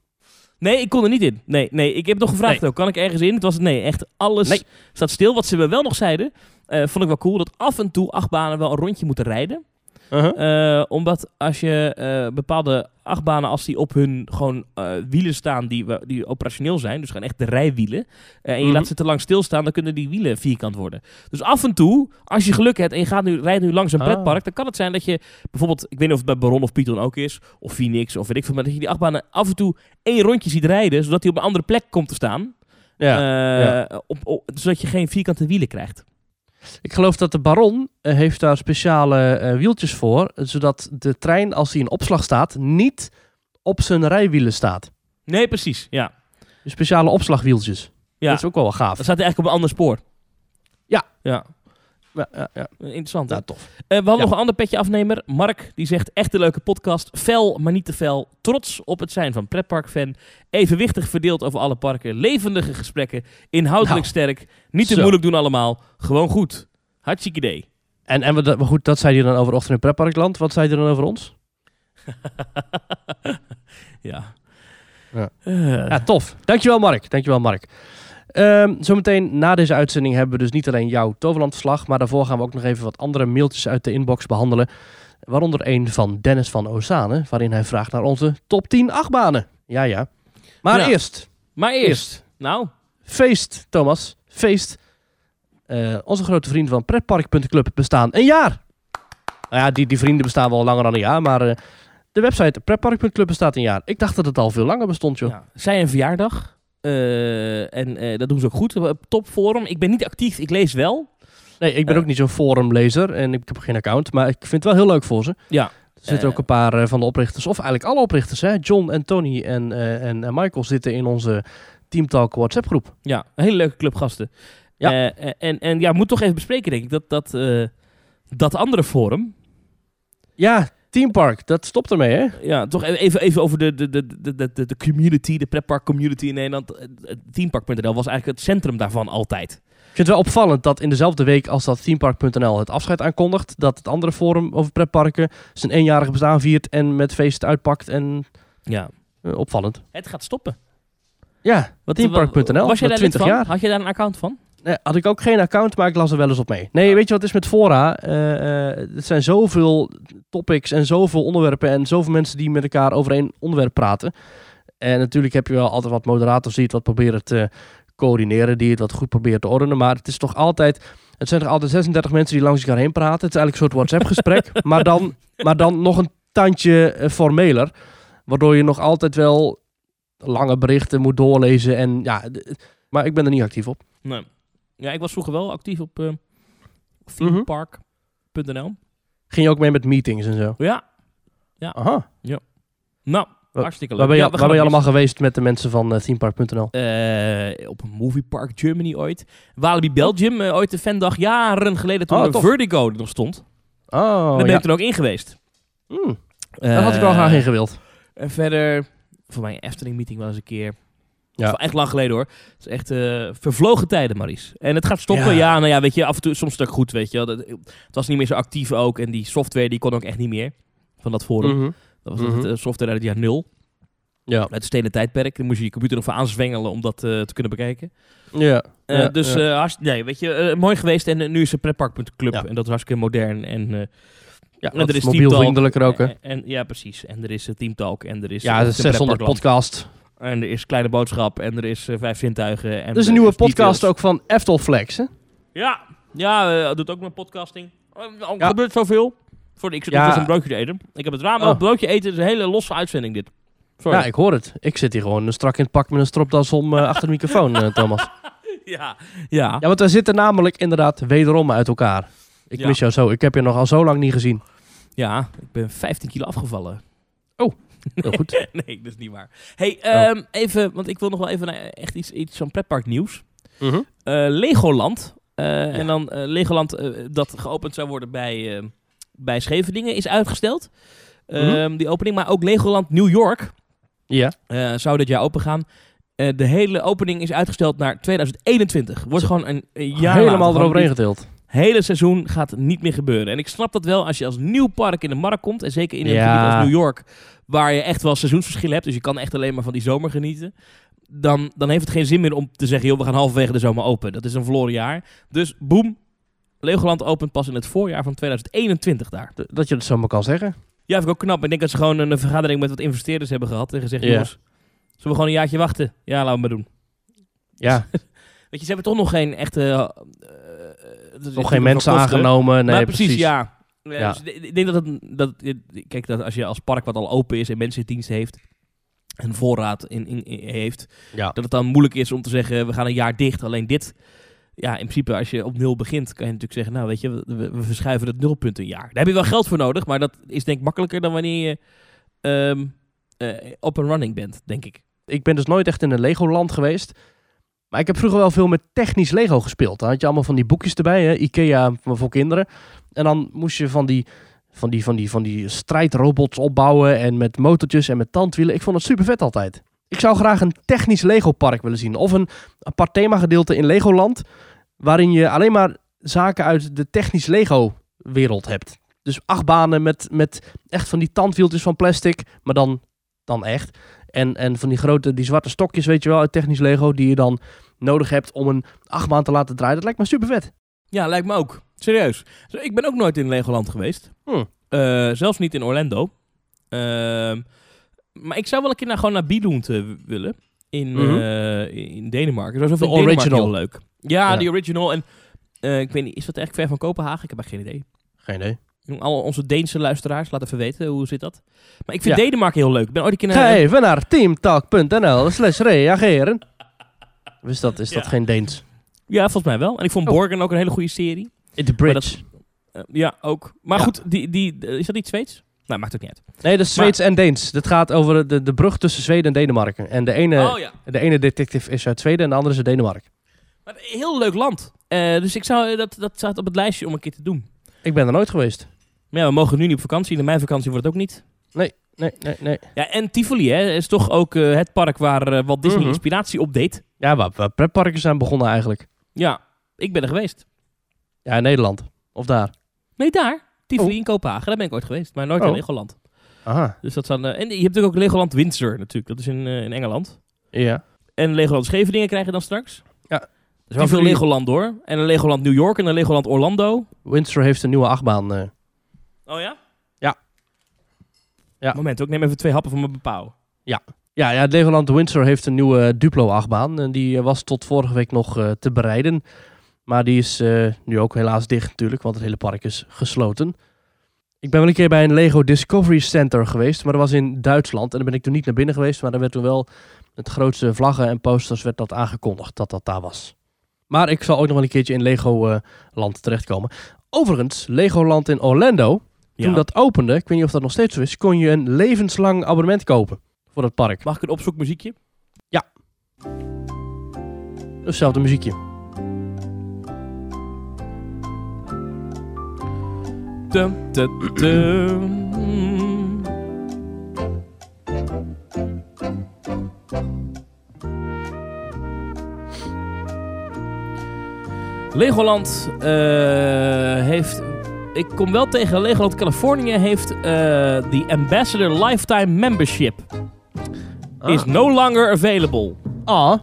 nee, ik kon er niet in. Nee, nee, ik heb nog gevraagd Nee. ook, kan ik ergens in? Het was nee, echt alles Nee. staat stil. Wat ze me wel nog zeiden, eh, vond ik wel cool, dat af en toe achtbanen wel een rondje moeten rijden. Uh-huh. Eh, omdat als je eh, bepaalde achtbanen, als die op hun gewoon eh, wielen staan die, die operationeel zijn, dus gewoon echt de rijwielen, en je Mhm. laat ze te lang stilstaan, dan kunnen die wielen vierkant worden. Dus af en toe, als je geluk hebt en je gaat nu, rijdt nu langs een Ah. pretpark, dan kan het zijn dat je bijvoorbeeld, ik weet niet of het bij Baron of Python ook is, of Phoenix of weet ik veel, maar dat je die achtbanen af en toe één rondje ziet rijden, zodat hij op een andere plek komt te staan. Ja. Ja. Op, op- zodat je geen vierkante wielen krijgt. Ik geloof dat de Baron eh, heeft daar speciale eh, wieltjes voor, zodat de trein, als die in opslag staat, niet op zijn rijwielen staat. Nee, precies. Ja. Speciale opslagwieltjes. ja. Dat is ook wel wel gaaf. Dan staat hij eigenlijk op een ander spoor. Ja. Ja. Ja, ja, ja. Interessant. Nou, tof. Eh, we hadden Ja. nog een ander petje afnemer. Mark, die zegt echt een leuke podcast. Fel, maar niet te fel. Trots op het zijn van pretparkfan. Evenwichtig verdeeld over alle parken. Levendige gesprekken. Inhoudelijk Nou, sterk. Niet te zo. moeilijk doen allemaal. Gewoon goed. Hartstikke idee. En, en wat- maar goed, dat zei hij dan over Ochtend in Pretparkland. Wat zei hij dan over ons? (laughs) ja. Ja. Eh, Ja, tof. Dankjewel Mark. Dankjewel Mark. Ehm, zometeen na deze uitzending hebben we dus niet alleen jouw Toverlandverslag, maar daarvoor gaan we ook nog even wat andere mailtjes uit de inbox behandelen. Waaronder een van Dennis van Ozane, waarin hij vraagt naar onze top 10 achtbanen. Ja, ja. Maar eerst, maar eerst. eerst, Nou, feest, Thomas. Feest. Eh, onze grote vrienden van Pretpark.club bestaan een jaar. Nou ja, die, die vrienden bestaan wel langer dan een jaar, maar eh, de website Pretpark.club bestaat een jaar. Ik dacht dat het al veel langer bestond, joh. ja. zij een verjaardag. Eh, en eh, dat doen ze ook goed. Op Topforum. Ik ben niet actief. Ik lees wel. Nee, ik ben Eh. ook niet zo'n forumlezer en ik heb geen account, maar ik vind het wel heel leuk voor ze. Ja. Er zitten Eh. ook een paar eh, van de oprichters, of eigenlijk alle oprichters, hè? John en Tony en, eh, en, en Michael zitten in onze Team Talk WhatsApp groep. Ja, een hele leuke club gasten. Ja. Eh, en, en ja, moet toch even bespreken, denk ik, dat, dat, eh, dat andere forum. Ja, Team Park, dat stopt ermee, hè? Ja, toch even, even over de, de, de, de, de, de community, de pretpark community in Nederland. Eh, het Teampark.nl was eigenlijk het centrum daarvan altijd. Ik vind het wel opvallend dat in dezelfde week als dat Teampark.nl het afscheid aankondigt, dat het andere forum over pretparken zijn eenjarige bestaan viert en met feest uitpakt en Ja. eh, opvallend. Het gaat stoppen. Ja, Wat, Teampark.nl, Was jij dat daar lid 20 van? jaar. Had je daar een account van? Nee, had ik ook geen account, maar ik las er wel eens op mee. Nee, weet je wat het is met fora? Eh, eh, het zijn zoveel topics en zoveel onderwerpen en zoveel mensen die met elkaar over één onderwerp praten. En natuurlijk heb je wel altijd wat moderators die het wat proberen te coördineren, die het wat goed proberen te ordenen. Maar het is toch altijd, het zijn toch altijd 36 mensen die langs elkaar heen praten. Het is eigenlijk een soort WhatsApp-gesprek, (laughs) maar, dan, maar dan nog een tandje eh, formeler. Waardoor je nog altijd wel lange berichten moet doorlezen. En ja, maar ik ben er niet actief op. Nee. Ja, ik was vroeger wel actief op, eh, themepark.nl. Ging je ook mee met meetings en zo? Ja, Aha. nou, Wa- hartstikke leuk. Waar ben je, Ja, waar ben je allemaal geweest met de mensen van uh, themepark.nl? Eh, op een Movie Park Germany ooit. Walibi Belgium, eh, ooit de fandag jaren geleden toen Oh, er. Vertigo er nog stond. Oh, Daar ben ja. ik toen ook in geweest. Hmm, daar had ik wel Eh, graag in gewild. En verder, voor mijn Efteling meeting wel eens een keer. Ja. Echt lang geleden hoor. Het is echt eh, vervlogen tijden, Maries. En het gaat stoppen. Ja. Ja. nou ja, weet je, af en toe, soms ook goed, weet je. Dat- Het was niet meer zo actief ook. En die software, die kon ook echt niet meer. Van dat forum. Mhm. Dat was Mhm. het eh, software uit het jaar nul. Ja. Uit het stenen tijdperk. Dan moest je je computer nog voor aanzwengelen om dat eh, te kunnen bekijken. Ja. Eh, ja, dus nee, weet je, mooi geweest. En nu is het pretpark.club. En dat is hartstikke modern. En, ja, en er is mobiel vriendelijker ook, hè? En, en- ja, precies. En er is uh, Teamtalk. En er is Ja, eh, de 600 Pretparkland. podcast. En er is Kleine Boodschap. En er is eh, Vijf Zintuigen. En Er is een er nieuwe podcast Details. ook van Eftelflex, hè? Ja, ja eh, doet ook met podcasting. Er Ja. gebeurt zoveel. Voor, ik zit nog een broodje te eten. Ik heb het raam Oh. op broodje eten. Is een hele losse uitzending dit. Sorry. Ja, ik hoor het. Ik zit hier gewoon strak in het pak met een stropdas om eh, achter de microfoon, eh, Thomas. (laughs) ja, ja. Ja, want we zitten namelijk inderdaad wederom uit elkaar. Ik Ja. mis jou zo. Ik heb je nog al zo lang niet gezien. Ja, ik ben 15 kilo afgevallen. Heel goed. (laughs) nee, dat is niet waar. hey, ehm, even, want ik wil nog wel even naar echt iets, iets van pretpark nieuws. Mhm. Eh, Legoland. eh, En dan eh, Legoland dat geopend zou worden bij, bij Scheveningen is uitgesteld. Ehm, Mhm. Die opening. Maar ook Legoland New York Ja. zou dit jaar open gaan. De hele opening is uitgesteld naar 2021. Wordt gewoon een, een jaar Helemaal later. Gewoon eroverheen dit getild. Hele seizoen gaat niet meer gebeuren. En ik snap dat wel als je als nieuw park in de markt komt. En zeker in een Ja. gebied als New York. Waar je echt wel seizoensverschil hebt. Dus je kan echt alleen maar van die zomer genieten. Dan, dan heeft het geen zin meer om te zeggen... joh, we gaan halverwege de zomer open. Dat is een verloren jaar. Dus boem. Legoland opent pas in het voorjaar van 2021 daar. Dat je het zomaar kan zeggen. Ja, vind ik ook knap. Ik denk dat ze gewoon een vergadering met wat investeerders hebben gehad. En gezegd, Ja. jongens, zullen we gewoon een jaartje wachten? Ja, laten we maar doen. Ja, (laughs) Weet je, ze hebben toch nog geen echte... eh, dat nog geen mensen aangenomen. Nee, maar precies, ja. Ja, Ja. dus ik denk dat het... Dat, kijk, dat als je als park wat al open is en mensen in dienst heeft... en voorraad in, in, in- heeft... Ja. dat het dan moeilijk is om te zeggen... we gaan een jaar dicht, alleen dit... Ja, in principe, als je op nul begint, kan je natuurlijk zeggen... nou, weet je, we, verschuiven het nulpunt een jaar. Daar heb je wel geld voor nodig, maar dat is denk ik makkelijker... dan wanneer je eh, op een running bent, denk ik. Ik ben dus nooit echt in een Legoland geweest. Maar ik heb vroeger wel veel met technisch Lego gespeeld. Dan had je allemaal van die boekjes erbij, hè? Ikea voor kinderen. En dan moest je van die, van die, van die, van die strijdrobots opbouwen en met motortjes en met tandwielen. Ik vond het super vet altijd. Ik zou graag een technisch Lego park willen zien. Of een apart themagedeelte in Legoland. Waarin je alleen maar zaken uit de technisch Lego wereld hebt. Dus acht banen met, met echt van die tandwieltjes van plastic. Maar dan, dan echt. En, en van die grote, die zwarte stokjes, weet je wel, uit technisch Lego. Die je dan nodig hebt om een achtbaan te laten draaien. Dat lijkt me super vet. Ja, lijkt me ook. Serieus. Zo, ik ben ook nooit in Legoland geweest. Hmm. Eh, zelfs niet in Orlando. Ehm, maar ik zou wel een keer naar, gewoon naar Billund eh, willen. In, Mhm. eh, in Denemarken. Dat is De original. heel leuk. Ja, Ja. die original. En ik weet niet, is dat echt ver van Kopenhagen? Ik heb echt geen idee. Geen idee. Al onze Deense luisteraars, laat even weten, hoe zit dat? Maar ik vind Ja. Denemarken heel leuk. Ik ben ooit een keer naar... Ga even naar teamtalk.nl slash reageren. Is dat, is dat geen Deens? Ja, volgens mij wel. En ik vond Oh. Borgen ook een hele goede serie. The Bridge. Eh, ja, ook. Maar Ja. goed, die, die, is dat niet Zweeds? Nou, maakt ook niet uit. Nee, dat is Zweeds en Deens. Dat gaat over de, de brug tussen Zweden en Denemarken. En de ene, oh ja. de ene detective is uit Zweden en de andere is uit Denemarken. Maar een heel leuk land. Eh, dus ik zou, dat, dat staat op het lijstje om een keer te doen. Ik ben er nooit geweest. Maar ja, we mogen nu niet op vakantie. In mijn vakantie wordt het ook niet. Nee, nee, nee. Ja, en Tivoli hè, is toch ook eh, het park waar eh, Walt Disney Mhm. inspiratie op deed. Ja, waar, waar pretparken zijn begonnen eigenlijk. Ja, ik ben er geweest. Ja, in Nederland. Of daar. Nee, daar. Tivoli Oh. in Kopenhagen. Daar ben ik ooit geweest. Maar nooit Oh. in Legoland. Aha. Dus dat zijn, eh, en je hebt natuurlijk ook Legoland Windsor natuurlijk. Dat is in, in Engeland. Ja. En Legoland Scheveningen krijg je dan straks. Ja. Er is wel veel Legoland hoor. En een Legoland New York en een Legoland Orlando. Windsor heeft een nieuwe achtbaan. Eh. Oh ja? Ja. Ja. Moment, ook neem even twee happen van mijn bepaal. Ja, ja Legoland Windsor heeft een nieuwe Duplo-achtbaan. En die eh, was tot vorige week nog eh, te bereiden. Maar die is eh, nu ook helaas dicht natuurlijk, want het hele park is gesloten. Ik ben wel een keer bij een Lego Discovery Center geweest, maar dat was in Duitsland. En daar ben ik toen niet naar binnen geweest, maar daar werd toen wel met grootste vlaggen en posters werd dat aangekondigd dat dat daar was. Maar ik zal ook nog wel een keertje in Legoland terechtkomen. Overigens, Legoland in Orlando, toen Ja. dat opende, ik weet niet of dat nog steeds zo is, kon je een levenslang abonnement kopen voor dat park. Mag ik een opzoekmuziekje? Hetzelfde muziekje. Dum, dum, dum. Legoland eh, heeft. Ik kom wel tegen Legoland Californië heeft eh de Ambassador Lifetime Membership. Is no longer available. Ah,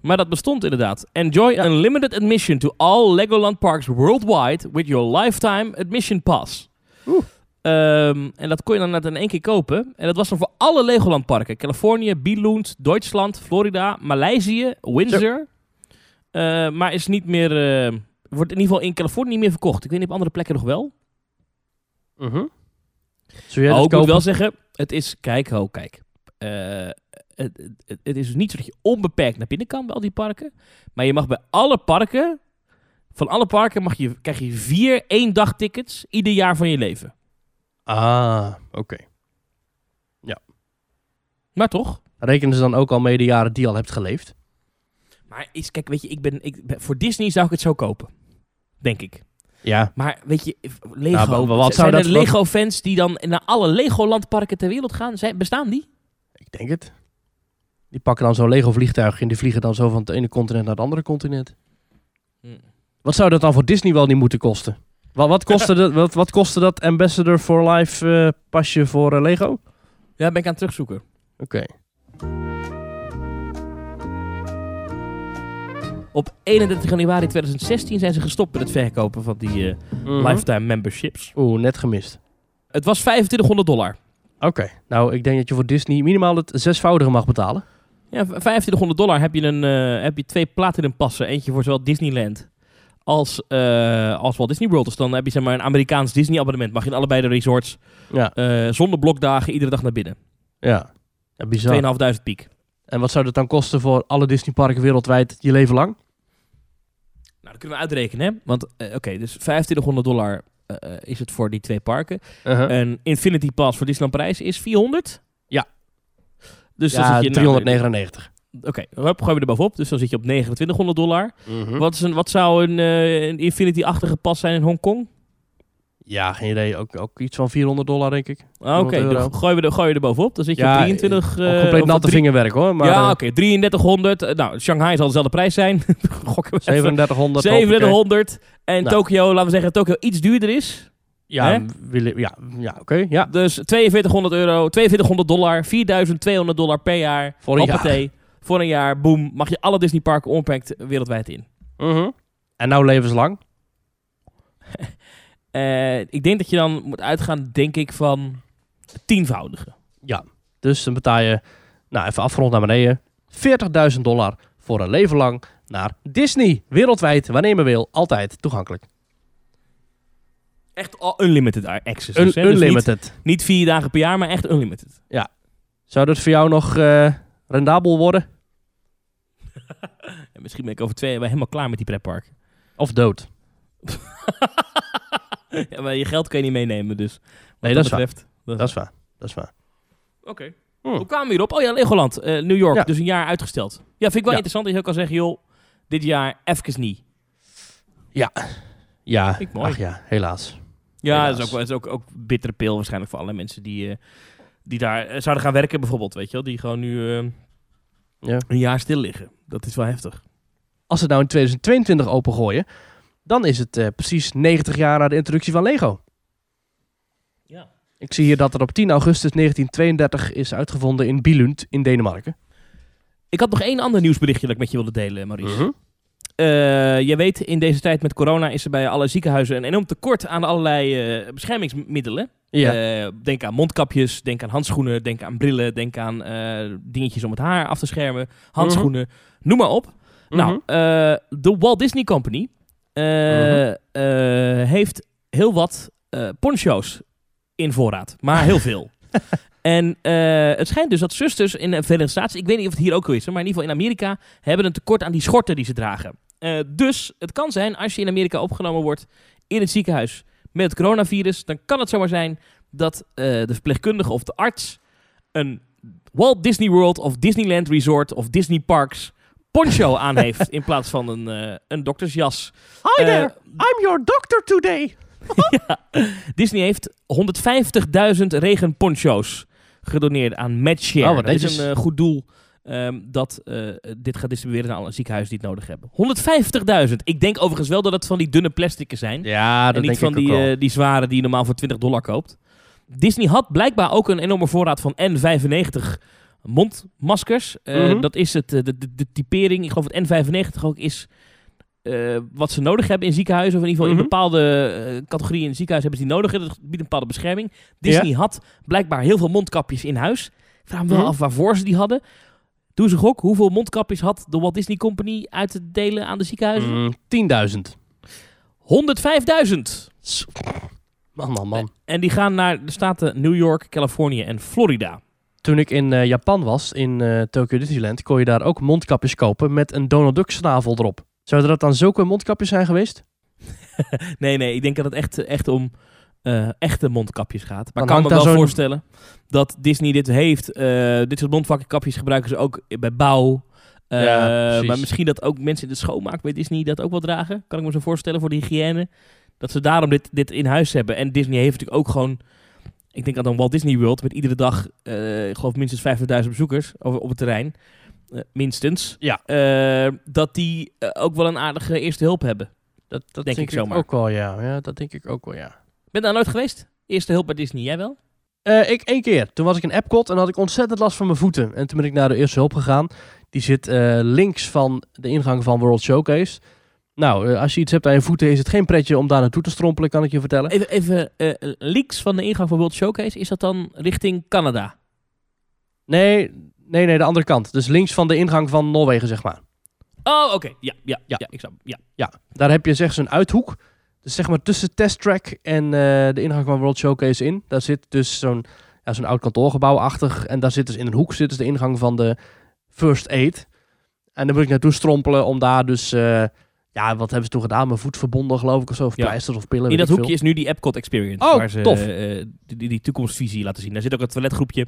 Maar dat bestond inderdaad. Enjoy unlimited admission to all Legoland parks worldwide with your lifetime admission pass. Oeh. Ehm, en dat kon je dan net in één keer kopen. En dat was dan voor alle Legoland parken. Californië, Billund, Duitsland, Florida, Maleisië, Windsor. Eh, maar is niet meer... eh, wordt in ieder geval in Californië niet meer verkocht. Ik weet niet op andere plekken nog wel. mhm. Zou jij Oh, ik moet wel zeggen, het is... Kijk, ho, kijk. Eh, het, het, het is dus niet zo dat je onbeperkt naar binnen kan bij al die parken. Maar je mag bij alle parken... Van alle parken mag je, krijg je vier één dag tickets ieder jaar van je leven. Ah, oké. Maar toch? Rekenen ze dan ook al mee de jaren die je al hebt geleefd? Maar is, kijk, weet je, ik ben, ik ben- voor Disney zou ik het zo kopen. Denk ik. Ja. Maar weet je, Lego. Nou, wat zijn zou er dat- wat- Lego-fans die dan naar alle Legoland-parken ter wereld gaan? Zijn, bestaan die? Ik denk het. Die pakken dan zo'n Lego vliegtuig en die vliegen dan zo van het ene continent naar het andere continent. Hm. Wat zou dat dan voor Disney wel niet moeten kosten? Wat, wat, kostte, dat, wat, wat kostte dat Ambassador for Life eh, pasje voor eh, Lego? Oké. Ja, ben ik aan het terugzoeken. Op 31 januari 2016 zijn ze gestopt met het verkopen van die eh, Mhm. lifetime memberships. Oeh, net gemist. Het was 2500 dollar. Oké. Nou, ik denk dat je voor Disney minimaal het zesvoudige mag betalen. Ja, v- 2500 dollar heb je, een, eh, heb je twee platinum passen. Eentje voor zowel Disneyland als, eh, als Walt Disney World. Dus dan heb je zeg maar, een Amerikaans Disney abonnement. Mag je in allebei de resorts Ja. zonder blokdagen iedere dag naar binnen. Ja. ja bizar. 2500 piek. En wat zou dat dan kosten voor alle Disney parken wereldwijd je leven lang? Nou, dat kunnen we uitrekenen. Hè? Want eh, oké, dus 2500 dollar eh, eh, is het voor die twee parken. Uh-huh. Een Infinity Pass voor Disneyland Parijs is 400. Ja. Dus dan ja, zit je... nou, 399. Oké, hup, gooien we er bovenop. Dus dan zit je op 2900 dollar. Mhm. Wat, is een, wat zou een, een Infinity-achtige pas zijn in Hongkong? Ja, geen idee. Ook, ook iets van 400 dollar, denk ik. Ah, Oké, 100 euro. dan gooien we, er, gooien we er bovenop. Dan zit je Ja, op 23... Ook eh, compleet natte drie- vingerwerk, hoor. Maar ja, eh, oké, 3300. Eh, nou, Shanghai zal dezelfde prijs zijn. (laughs) Gokken we even. 3700. hoppakee. 3700. En Nou. Tokio, laten we zeggen, Tokio iets duurder is. Ja, willen- ja, ja oké. ja. Dus 4200 euro, 4200 dollar, 4200 dollar per jaar. Voor een Hoppatee. Voor een jaar, boom, mag je alle Disney parken onbeperkt wereldwijd in. Mhm. En nou levenslang? Eh, ik denk dat je dan moet uitgaan, denk ik, van het tienvoudige. Dus dan betaal je, nou even afgerond naar beneden, 40.000 dollar voor een leven lang naar Disney. Wereldwijd, wanneer je maar wil, altijd toegankelijk. Echt unlimited access. Un- dus, hè? Dus niet, unlimited. niet vier dagen per jaar, maar echt unlimited. Zou dat voor jou nog eh, rendabel worden? (laughs) En misschien ben ik over twee jaar helemaal klaar met die pretpark. Of dood? (laughs) (laughs) ja, maar je geld kun je niet meenemen, dus. Wat Nee, dat is dat Dat is waar. Dat is waar. Oké. Hmm. Hoe kwamen we hierop? Oh ja, Legoland, eh, New York. Ja. Dus een jaar uitgesteld. Ja, vind ik wel Ja. interessant dat je ook kan zeggen, joh, dit jaar even niet. Ja, Vind ik mooi. ach ja, helaas. Ja, Helaas. dat is ook, wel- dat is ook, ook bittere pil waarschijnlijk voor alle mensen die, eh, die daar eh, zouden gaan werken bijvoorbeeld, weet je wel. Die gewoon nu eh, Ja. een jaar stil liggen. Dat is wel heftig. Als ze het nou in 2022 opengooien, dan is het eh, precies 90 jaar na de introductie van Lego. Ja. Ik zie hier dat er op 10 augustus 1932 is uitgevonden in Billund in Denemarken. Ik had nog één ander nieuwsberichtje dat ik met je wilde delen, Maurice. Mhm. Eh, je weet, in deze tijd met corona is er bij alle ziekenhuizen een enorm tekort aan allerlei eh, beschermingsmiddelen. Ja. Denk aan mondkapjes, denk aan handschoenen, denk aan brillen, denk aan dingetjes om het haar af te schermen, handschoenen, noem maar op. Nou, Mhm. de Walt Disney Company eh, eh, heeft heel wat eh poncho's in voorraad, maar heel veel. (laughs) En het schijnt dus dat zusters in de Verenigde Staten, ik weet niet of het hier ook zo is, maar in ieder geval in Amerika, hebben een tekort aan die schorten die ze dragen. Dus het kan zijn, als je in Amerika opgenomen wordt in het ziekenhuis met het coronavirus, dan kan het zomaar zijn dat de verpleegkundige of de arts een Walt Disney World of Disneyland Resort of Disney Parks poncho aan heeft in plaats van een, eh, een doktersjas. Hi Eh, there, I'm your doctor today. (laughs) ja. Disney heeft 150.000 regenponcho's gedoneerd aan MedShare. Oh, dat is een eh, goed doel ehm, dat eh, dit gaat distribueren aan een ziekenhuis die het nodig hebben. 150.000. Ik denk overigens wel dat het van die dunne plastieken zijn. Ja, dat en niet denk van ik ook die, wel. eh, die zware die je normaal voor 20 dollar koopt. Disney had blijkbaar ook een enorme voorraad van N95 mondmaskers. Eh, Mhm. Dat is het, eh, de, de, de typering. Ik geloof dat N95 ook is eh, wat ze nodig hebben in ziekenhuizen. Of in ieder geval Mhm. in bepaalde eh, categorieën in het ziekenhuis hebben ze die nodig. Dat biedt een bepaalde bescherming. Disney had blijkbaar heel veel mondkapjes in huis. Ik vraag me wel Mhm. af waarvoor ze die hadden. Doe ze gok. Hoeveel mondkapjes had de Walt Disney Company uit te delen aan de ziekenhuizen? Mm, 10.000. 105.000. Zo. Man, man, man. En die gaan naar de staten New York, Californië en Florida. Toen ik in eh, Japan was, in eh, Tokyo Disneyland, kon je daar ook mondkapjes kopen met een Donald Duck snavel erop. Zouden dat dan zulke mondkapjes zijn geweest? (laughs) Nee, nee, ik denk dat het echt, echt om eh, echte mondkapjes gaat. Maar ik kan me wel voorstellen dat Disney dit heeft. Dit soort mondkapjes gebruiken ze ook bij bouw. Ja, maar misschien dat ook mensen in de schoonmaak bij Disney dat ook wel dragen. Kan ik me zo voorstellen voor de hygiëne. Dat ze daarom dit, dit in huis hebben. En Disney heeft natuurlijk ook gewoon... Ik denk aan dan Walt Disney World met iedere dag, eh, ik geloof minstens 50.000 bezoekers over, op het terrein. Eh, minstens. Ja. Eh, dat die ook wel een aardige eerste hulp hebben. Dat, dat Denk denk, ik zomaar. ook wel, ja. ja. Dat denk ik ook wel, ja. Ben daar nooit geweest? Eerste hulp bij Disney, jij wel? Ik één keer. Toen was ik in Epcot en had ik ontzettend last van mijn voeten. En toen ben ik naar de eerste hulp gegaan. Die zit links van de ingang van World Showcase. Nou, eh, als je iets hebt aan je voeten, is het geen pretje om daar naartoe te strompelen, kan ik je vertellen. Even, even eh, leaks van de ingang van World Showcase. Is dat dan richting Canada? Nee, nee, nee, de andere kant. Dus links van de ingang van Noorwegen, zeg maar. Oh, oké. Ja, ja, ja, Ja. ik snap. Ja. Ja, daar heb je zeg zo'n uithoek. Dus zeg maar tussen Test Track en eh, de ingang van World Showcase in. Daar zit dus zo'n ja, zo'n oud kantoorgebouw-achtig. En daar zit dus in een hoek zit dus de ingang van de First Aid. En daar moet ik naartoe strompelen om daar dus... ja, wat hebben ze toen gedaan? Mijn voet verbonden geloof ik of zo. Of Ja. pleisters of pillen. In dat hoekje is nu die Epcot Experience. Oh, waar ze tof. eh, die, die, die toekomstvisie laten zien. Daar zit ook een toiletgroepje.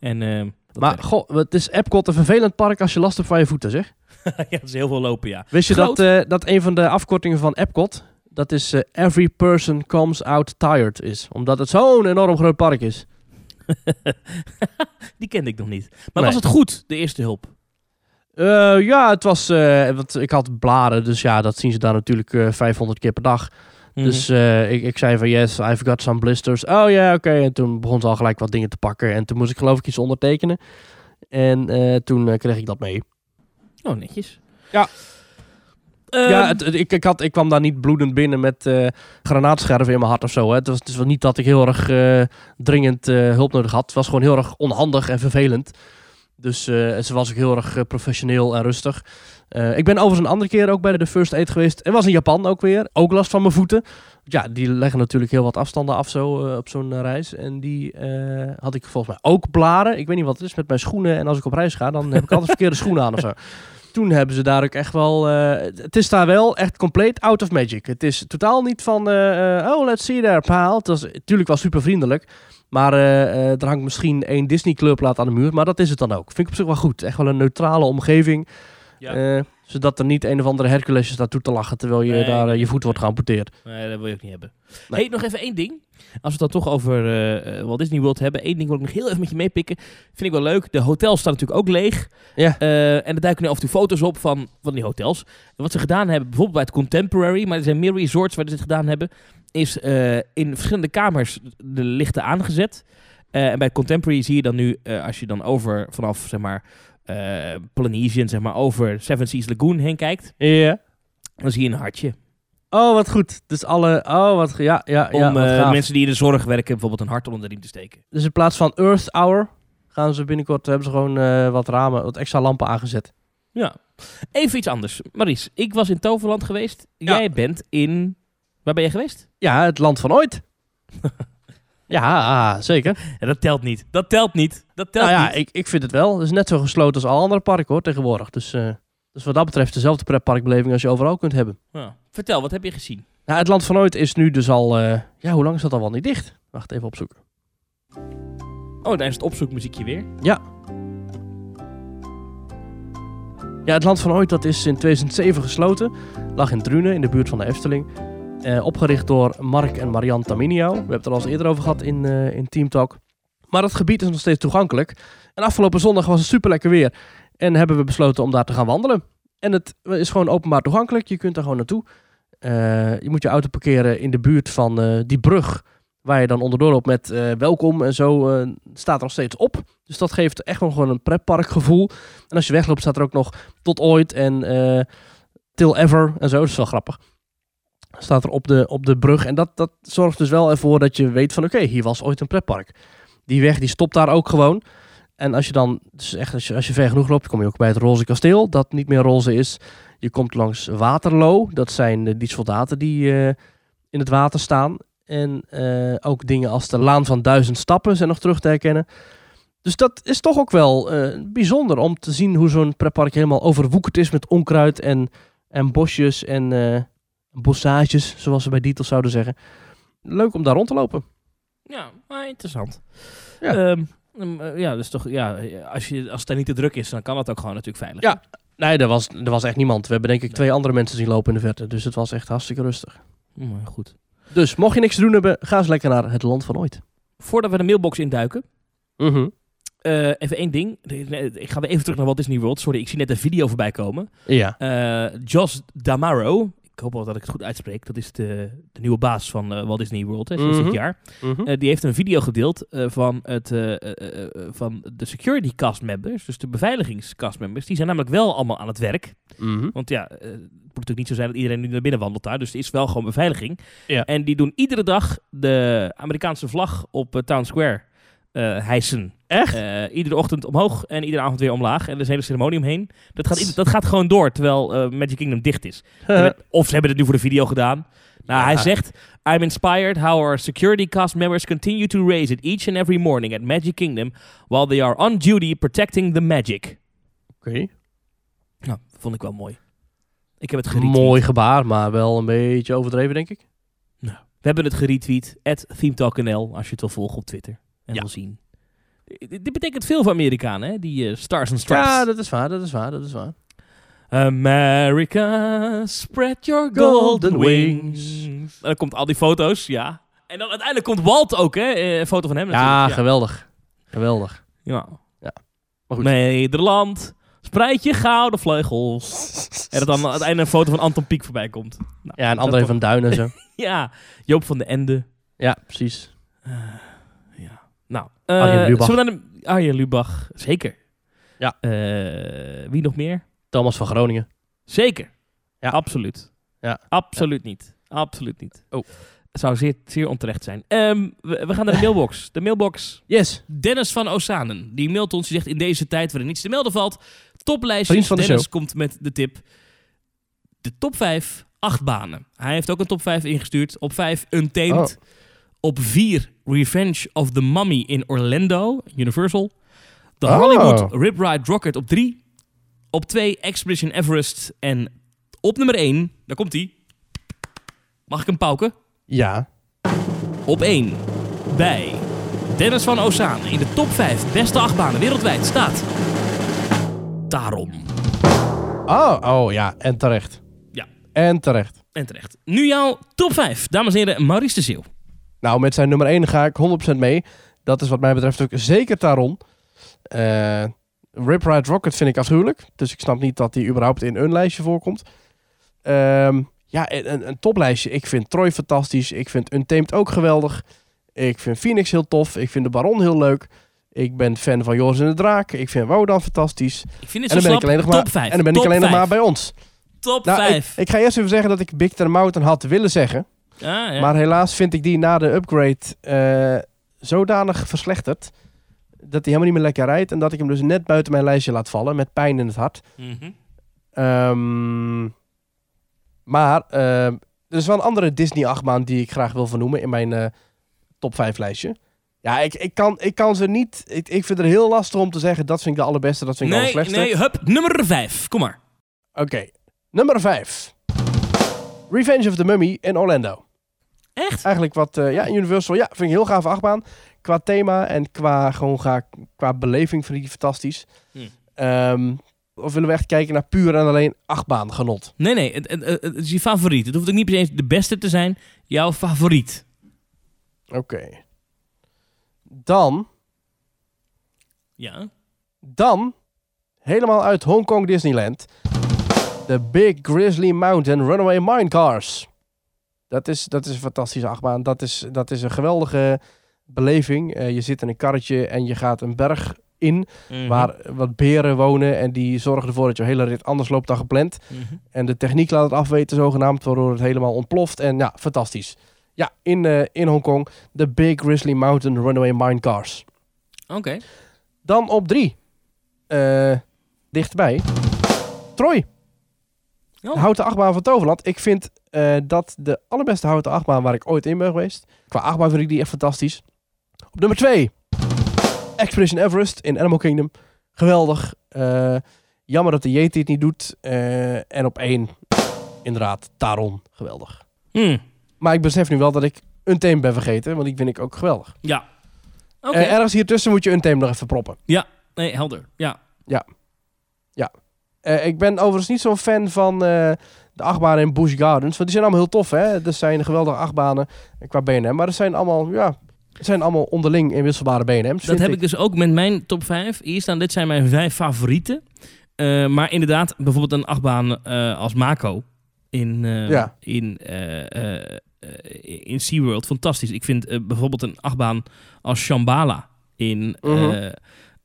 En, eh. Maar goh, het is Epcot een vervelend park als je last hebt van je voeten, zeg. (laughs) ja, dat is heel veel lopen, ja. Wist je Groot. dat, eh, dat een van de afkortingen van Epcot... dat is eh, Every Person Comes Out Tired is. Omdat het zo'n enorm groot park is. (laughs) die kende ik nog niet. Maar Nee. was het goed, de eerste hulp? Eh, ja, het was. eh, want ik had blaren, dus ja, dat zien ze daar natuurlijk eh 500 keer per dag. Mhm. Dus eh, ik, ik zei van yes, I've got some blisters. Oh ja, oké. En toen begon ze al gelijk wat dingen te pakken. En toen moest ik geloof ik iets ondertekenen. En eh, toen eh, kreeg ik dat mee. Oh, netjes. Ja. Ehm, ja, het, het- ik, ik, had, ik kwam daar niet bloedend binnen met eh granaatscherven in mijn hart of zo. Hè. Het, was, was niet dat ik heel erg eh, dringend eh, hulp nodig had. Het was gewoon heel erg onhandig en vervelend. Dus eh, ze was ook heel erg eh, professioneel en rustig. Eh, ik ben overigens een andere keer ook bij de First Aid geweest. En was in Japan ook weer. Ook last van mijn voeten. Ja, die leggen natuurlijk heel wat afstanden af zo op zo'n reis. En die had ik volgens mij ook blaren. Ik weet niet wat het is met mijn schoenen. En als ik op reis ga, dan heb ik altijd (laughs) verkeerde schoenen aan of zo. Toen hebben ze daar ook echt wel... het is daar wel echt compleet out of magic. Het is totaal niet van... oh, let's see there, paal. Het was natuurlijk wel super vriendelijk. Maar eh, eh, er hangt misschien één Disney kleurplaat aan de muur. Maar dat is het dan ook. Vind ik op zich wel goed. Echt wel een neutrale omgeving. Ja. Eh, zodat er niet een of andere Hercules naartoe te lachen... terwijl je Nee, daar nee. je voet wordt geamputeerd. Nee, dat wil je ook niet hebben. Nee. Hey, nog even één ding. Als we het dan toch over Walt Disney World hebben. Één ding wil ik nog heel even met je meepikken. Vind ik wel leuk. De hotels staan natuurlijk ook leeg. Ja. En er duiken nu af en toe foto's op van, van die hotels. En wat ze gedaan hebben, bijvoorbeeld bij het Contemporary, maar er zijn meer resorts waar ze dit gedaan hebben, is eh, in verschillende kamers de lichten aangezet. Eh, en bij Contemporary zie je dan nu, eh, als je dan over vanaf zeg maar Polynesian, zeg maar over Seven Seas Lagoon heen kijkt, dan zie je een hartje. Oh, wat goed. Dus alle... Oh, wat... Ja, ja, ja. Om mensen die in de zorg werken bijvoorbeeld een hart onder de riem te steken. Dus in plaats van Earth Hour... gaan ze binnenkort... hebben ze gewoon wat ramen... wat extra lampen aangezet. Ja. Even iets anders. Maries, ik was in Toverland geweest. Ja. Jij bent in... Waar ben je geweest? Ja, het land van ooit. (laughs) ja, zeker. Ja, dat telt niet. Dat telt niet. Dat telt Nou ja, niet. ik, ik vind het wel. Het is net zo gesloten als alle andere parken hoor, tegenwoordig. Dus eh, Dus wat dat betreft dezelfde pretparkbeleving als je overal kunt hebben. Ja. Vertel, wat heb je gezien? Nou, het Land van Ooit is nu dus al... eh, ja, hoe lang is dat al wel niet dicht? Wacht, even opzoeken. Oh, daar is het opzoekmuziekje weer. Ja, het Land van Ooit dat is in 2007 gesloten. Lag in Drunen, in de buurt van de Efteling. Eh, opgericht door Mark en Marianne Taminiau. We hebben het er al eens eerder over gehad in, eh, in Team Talk. Maar het gebied is nog steeds toegankelijk. En afgelopen zondag was het super lekker weer. En hebben we besloten om daar te gaan wandelen. En het is gewoon openbaar toegankelijk. Je kunt er gewoon naartoe. Eh, je moet je auto parkeren in de buurt van die brug. Waar je dan onderdoor loopt met welkom en zo. staat er nog steeds op. Dus dat geeft echt gewoon een pretparkgevoel. En als je wegloopt staat er ook nog tot ooit en till ever en zo. Dat is wel grappig. Staat er op de, op de brug. En dat, dat zorgt dus wel ervoor dat je weet van oké, hier was ooit een pretpark. Die weg die stopt daar ook gewoon. En als je dan, dus echt als je, als je ver genoeg loopt, kom je ook bij het Roze Kasteel. Dat niet meer roze is. Je komt langs Waterloo. Dat zijn eh, die soldaten die eh, in het water staan. En eh, ook dingen als de Laan van Duizend Stappen zijn nog terug te herkennen. Dus dat is toch ook wel bijzonder om te zien hoe zo'n pretpark helemaal overwoekerd is met onkruid en, en bosjes en bossages, zoals ze bij Dietels zouden zeggen. Leuk om daar rond te lopen. Ja, maar interessant. Ja. Ehm, ehm, eh, ja, dus toch, ja, als, je, als het niet te druk is, dan kan het ook gewoon natuurlijk veilig. Ja. Nee, er was, er was echt niemand. We hebben denk ik twee andere mensen zien lopen in de verte. Dus het was echt hartstikke rustig. Mm, goed. Dus mocht je niks te doen hebben, ga eens lekker naar het land van ooit. Voordat we de mailbox induiken, Mhm. eh, even één ding. Ik ga weer even terug naar Walt Disney World. Sorry, ik zie net een video voorbij komen. Ja. Eh Jos Damaro, ik hoop wel dat ik het goed uitspreek. Dat is de, de nieuwe baas van eh, Walt Disney World hè, sinds Mhm. dit jaar. Mhm. Eh, die heeft een video gedeeld eh, van, het, van de security cast members, dus de beveiligingscast members. Die zijn namelijk wel allemaal aan het werk. Mhm. Want ja, het moet natuurlijk niet zo zijn dat iedereen nu naar binnen wandelt daar. Dus het is wel gewoon beveiliging. Ja. En die doen iedere dag de Amerikaanse vlag op Town Square hijsen. Echt? Eh, iedere ochtend omhoog en iedere avond weer omlaag. En er is een hele ceremonie omheen. Dat gaat, dat gaat gewoon door, terwijl eh, Magic Kingdom dicht is. Of ze hebben het nu voor de video gedaan. Nou, Ja. hij zegt... I'm inspired how our security cast members continue to raise it each and every morning at Magic Kingdom... while they are on duty protecting the magic. Oké. Nou, vond ik wel mooi. Ik heb het geretweet. Mooi gebaar, maar wel een beetje overdreven, denk ik. Nou, we hebben het geretweet. At ThemeTalkNL, als je het wil volgen op Twitter. En Ja. wil zien. Dit betekent veel voor Amerikanen, hè? Die eh, Stars and Stripes. Ja, dat is waar, dat is waar, dat is waar. America, spread your golden wings. En dan komt al die foto's, ja. En dan uiteindelijk komt Walt ook, hè? Eh, Een foto van hem Ja, natuurlijk. geweldig. Geweldig. Ja. Ja. Maar goed. Nederland, spreid je gouden vleugels. (laughs) En dat dan einde een foto van Anton Pieck voorbij komt. Nou, Ja, en André van Duin en zo. (laughs) Ja, Joop van de Ende. Ja, precies. Ja. Nou, Arjen eh Lubach. zullen we naar de... Arjen Lubach, zeker. Ja. Eh, wie nog meer? Thomas van Groningen. Zeker. Ja. Absoluut. Ja. Absoluut niet. Absoluut niet. Oh. Het zou zeer, zeer onterecht zijn. Ehm, we, we gaan naar de mailbox. De mailbox. Yes. Dennis van Osanen. Die mailt ons. Die zegt in deze tijd waarin niets te melden valt. Toplijstjes. Vriend van de Dennis show. komt met de tip. De top 5 acht banen. Hij heeft ook een top 5 ingestuurd. Op 5 Untamed. Oh. Op 4 Revenge of the Mummy in Orlando. Universal. De Oh. Hollywood Rip Ride Rocket op 3. Op 2 Expedition Everest. En op nummer 1, daar komt hij. Mag ik hem pauken? Ja. Op 1 bij Dennis van Ozaan in de top 5 beste achtbanen wereldwijd staat. Daarom. Oh, oh ja. En terecht. Ja. En terecht. En terecht. Nu jouw top 5. Dames en heren, Maurice de Zeeuw. Nou, met zijn nummer 1 ga ik 100% mee. Dat is wat mij betreft ook zeker Taron. Eh Rip Ride Rocket vind ik afschuwelijk. Dus ik snap niet dat die überhaupt in een lijstje voorkomt. Ehm, ja, een, een- toplijstje. Ik vind Troy fantastisch. Ik vind Untamed ook geweldig. Ik vind Phoenix heel tof. Ik vind de Baron heel leuk. Ik ben fan van Joris en de Draak. Ik vind Wodan fantastisch. Ik vind het En dan ben ik alleen nog maar, top 5. en dan ben ik alleen nog maar 5. bij ons. Top Nou, ik, 5. ik ga eerst even zeggen dat ik Big Ten Mountain had willen zeggen. Ah, ja. Maar helaas vind ik die na de upgrade eh, zodanig verslechterd. Dat hij helemaal niet meer lekker rijdt. En dat ik hem dus net buiten mijn lijstje laat vallen. Met pijn in het hart. Mhm. Ehm, maar eh, er is wel een andere Disney achtbaan die ik graag wil vernoemen in mijn eh, top 5 lijstje. Ja, ik, ik, kan, ik kan ze niet... Ik, ik vind het heel lastig om te zeggen, dat vind ik de allerbeste, dat vind ik de Nee, allerslechtste. nee, hup, nummer 5. Kom maar. Oké, nummer 5. Revenge of the Mummy in Orlando. Echt? Eigenlijk wat, eh, ja, Universal, ja, vind ik een heel gaaf achtbaan. Qua thema en qua, gewoon ga, qua beleving vind ik die fantastisch. Hm. Ehm, of willen we echt kijken naar puur en alleen achtbaan genot? Nee, nee, het, het, het- het is je favoriet. Het hoeft ook niet per se eens de beste te zijn. Jouw favoriet. Oké. Dan, Ja. dan, helemaal uit Hongkong Disneyland. De Big Grizzly Mountain Runaway Minecars. Dat is, dat is een fantastische achtbaan. Dat is, dat is een geweldige beleving. Eh, je zit in een karretje en je gaat een berg in Mhm. waar wat beren wonen. En die zorgen ervoor dat je hele rit anders loopt dan gepland. Mhm. En de techniek laat het afweten zogenaamd, waardoor het helemaal ontploft. En ja, fantastisch. Ja, in, eh, in Hongkong. De Big Grizzly Mountain Runaway Minecars. Oké. Dan op drie. eh, dichtbij. Troy. Oh. De houten achtbaan van Toverland. Ik vind eh, dat de allerbeste houten achtbaan waar ik ooit in ben geweest. Qua achtbaan vind ik die echt fantastisch. Op nummer twee. Expedition Everest in Animal Kingdom. Geweldig. Eh, jammer dat de Yeti het niet doet. Eh, en op één, inderdaad, Taron. Geweldig. Hm. Maar ik besef nu wel dat ik Untamed ben vergeten. Want die vind ik ook geweldig. Ja. Oké. Eh, ergens hiertussen moet je Untamed nog even proppen. nee, helder. Ja. Eh, ik ben overigens niet zo'n fan van eh, de achtbanen in Busch Gardens. Want die zijn allemaal heel tof, hè. Er zijn geweldige achtbanen qua BNM. Maar er zijn allemaal, ja... Het zijn allemaal onderling inwisselbare BNM's. Dat heb ik dus ook met mijn top 5. Hier staan, dit zijn mijn vijf favorieten. Eh, maar inderdaad, bijvoorbeeld een achtbaan eh, als Mako in, Ja. in, in SeaWorld. Fantastisch. Ik vind bijvoorbeeld een achtbaan als Shambhala in eh,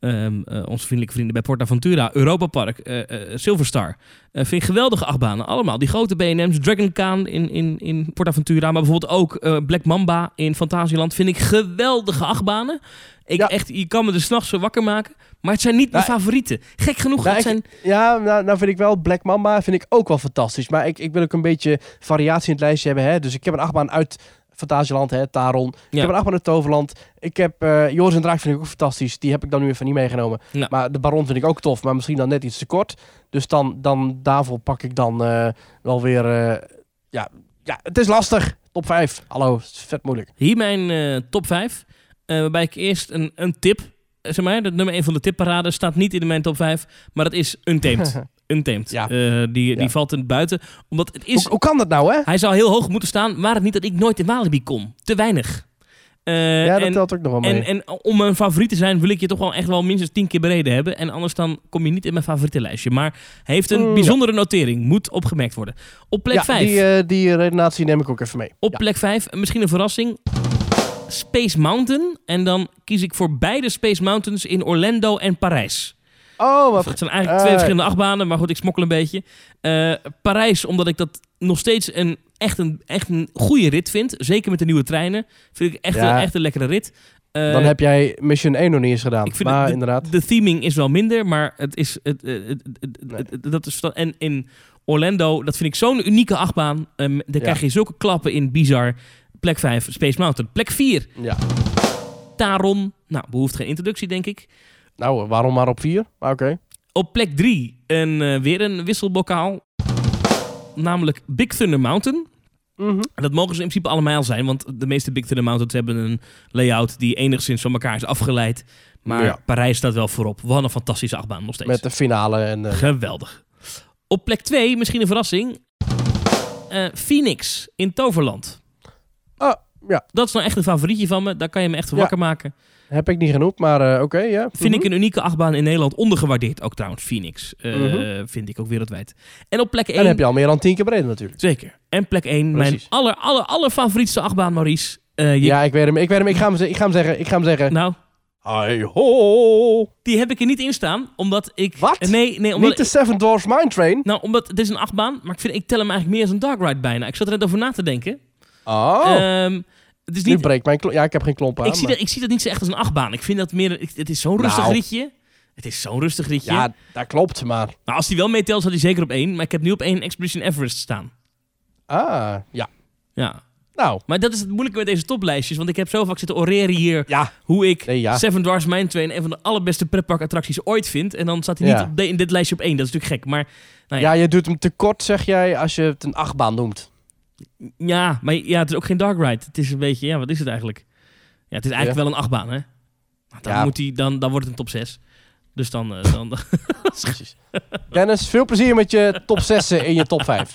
Ehm, eh, onze vriendelijke vrienden bij PortAventura, Europa Park, eh, Silverstar. Vind ik geweldige achtbanen. Allemaal. Die grote BNM's, Dragon Khan in, in, in PortAventura, maar bijvoorbeeld ook Black Mamba in Fantasieland. Vind ik geweldige achtbanen. Ik Ja. echt, je kan me er s'nachts zo wakker maken. Maar het zijn niet mijn Nou, favorieten. Gek genoeg. Nou, het ik- zijn, Ja, nou, nou vind ik wel Black Mamba vind ik ook wel fantastisch. Maar ik, ik wil ook een beetje variatie in het lijstje hebben. Hè? Dus ik heb een achtbaan uit Fantasieland, hè, Taron. Ik heb een achtbaan uit Toverland. Ik heb eh Joris en Draak vind ik ook fantastisch. Die heb ik dan nu even niet meegenomen. Ja. Maar de Baron vind ik ook tof. Maar misschien dan net iets te kort. Dus dan, dan daarvoor pak ik dan eh, wel weer... eh, ja, ja, het is lastig. Top 5. Hallo, het is vet moeilijk. Hier mijn top 5. eh, waarbij ik eerst een, een tip. Zeg maar, de nummer 1 van de tipparade staat niet in mijn top 5. Maar dat is Untamed. (laughs) Untamed. Ja. Eh, die, Ja. die valt in het buiten. Omdat het is. Hoe, hoe kan dat nou, hè? Hij zou heel hoog moeten staan. Waar het niet dat ik nooit in Walibi kom. Te weinig. Eh, ja, dat en, telt ook nog wel mee. en, en om een favoriet te zijn, wil ik je toch wel echt wel minstens 10 keer bereden hebben. En anders dan kom je niet in mijn favorietenlijstje. Maar hij heeft een Mm, ja. bijzondere notering. Moet opgemerkt worden. Op plek ja, 5. die, eh, die redenatie neem ik ook even mee. Op plek 5, misschien een verrassing. Space Mountain. En dan kies ik voor beide Space Mountains in Orlando en Parijs. Oh, wat Het zijn eigenlijk Eh. twee verschillende achtbanen, maar goed, ik smokkel een beetje. Eh, Parijs, omdat ik dat nog steeds een, echt, een, echt een goede rit vind. Zeker met de nieuwe treinen. Vind ik echt, Ja. een, echt een lekkere rit. Eh, Dan heb jij Mission 1 nog niet eens gedaan. ik vind maar het- de, inderdaad. de theming is wel minder, maar het is... Het, dat is en in Orlando, dat vind ik zo'n unieke achtbaan. Ehm daar krijg je zulke klappen in Bizar. Plek 5, Space Mountain. Plek 4, Ja. Taron. Nou, behoeft geen introductie, denk ik. Nou, waarom maar op 4? Maar oké. Op plek 3, een, eh, weer een wisselbokaal. Namelijk Big Thunder Mountain. Mhm. En dat mogen ze in principe allemaal zijn, want de meeste Big Thunder Mountains hebben een layout die enigszins van elkaar is afgeleid. Maar Ja. Parijs staat wel voorop. Wat een fantastische achtbaan nog steeds. Met de finale en... eh, Geweldig. Op plek 2, misschien een verrassing. eh, Phoenix in Toverland. Ah, ja. Dat is nou echt een favorietje van me. Daar kan je me echt Ja. wakker maken. Heb ik niet genoemd, maar eh, oké, ja. Vind Mhm. ik een unieke achtbaan in Nederland. Ondergewaardeerd ook trouwens, Phoenix. Eh, Mhm. Vind ik ook wereldwijd. En op plek 1... En dan heb je al meer dan 10 keer bereden natuurlijk. Zeker. En plek 1, mijn aller, aller, aller favorietste achtbaan, Maurice. Eh, je- Ja, ik weet hem. Ik weet hem. Ik ga hem, ik ga hem zeggen. Ik ga hem zeggen. Nou, Hi ho! die heb ik er niet in staan, omdat ik... Wat? Nee, nee, omdat... Niet de Seven Dwarfs Mine Train? Nou, omdat het is een achtbaan, maar ik, vind, ik tel hem eigenlijk meer als een dark ride bijna. Ik zat er net over na te denken. Oh. Ehm, het is nu niet, breekt mijn... klo- Ja, ik heb geen klompen ik, aan, zie maar- dat, ik zie dat niet zo echt als een achtbaan. Ik vind dat meer... ik- het is zo'n rustig Nou. ritje. Het is zo'n rustig ritje. Ja, dat klopt, maar... Nou, als die wel meetelt, zat hij zeker op één. Maar ik heb nu op één Expedition Everest staan. Ah, ja. Ja. Nou, Maar dat is het moeilijke met deze toplijstjes. Want ik heb zo vaak zitten oreren hier ja. hoe ik Nee, ja. Seven Dwarfs Mine Train een van de allerbeste pretparkattracties ooit vind. En dan staat hij Ja. niet op de- in dit lijstje op één. Dat is natuurlijk gek. Maar nou ja, Ja, je doet hem tekort, zeg jij, als je het een achtbaan noemt. Ja, maar ja, het is ook geen dark ride. Het is een beetje, ja, wat is het eigenlijk? Ja, het is eigenlijk Ja. wel een achtbaan, hè? Nou, Dan, Ja. moet hij, dan, dan wordt het een top 6. Dus dan, eh, dan. (laughs) Dennis, veel plezier met je top 6 in je top 5.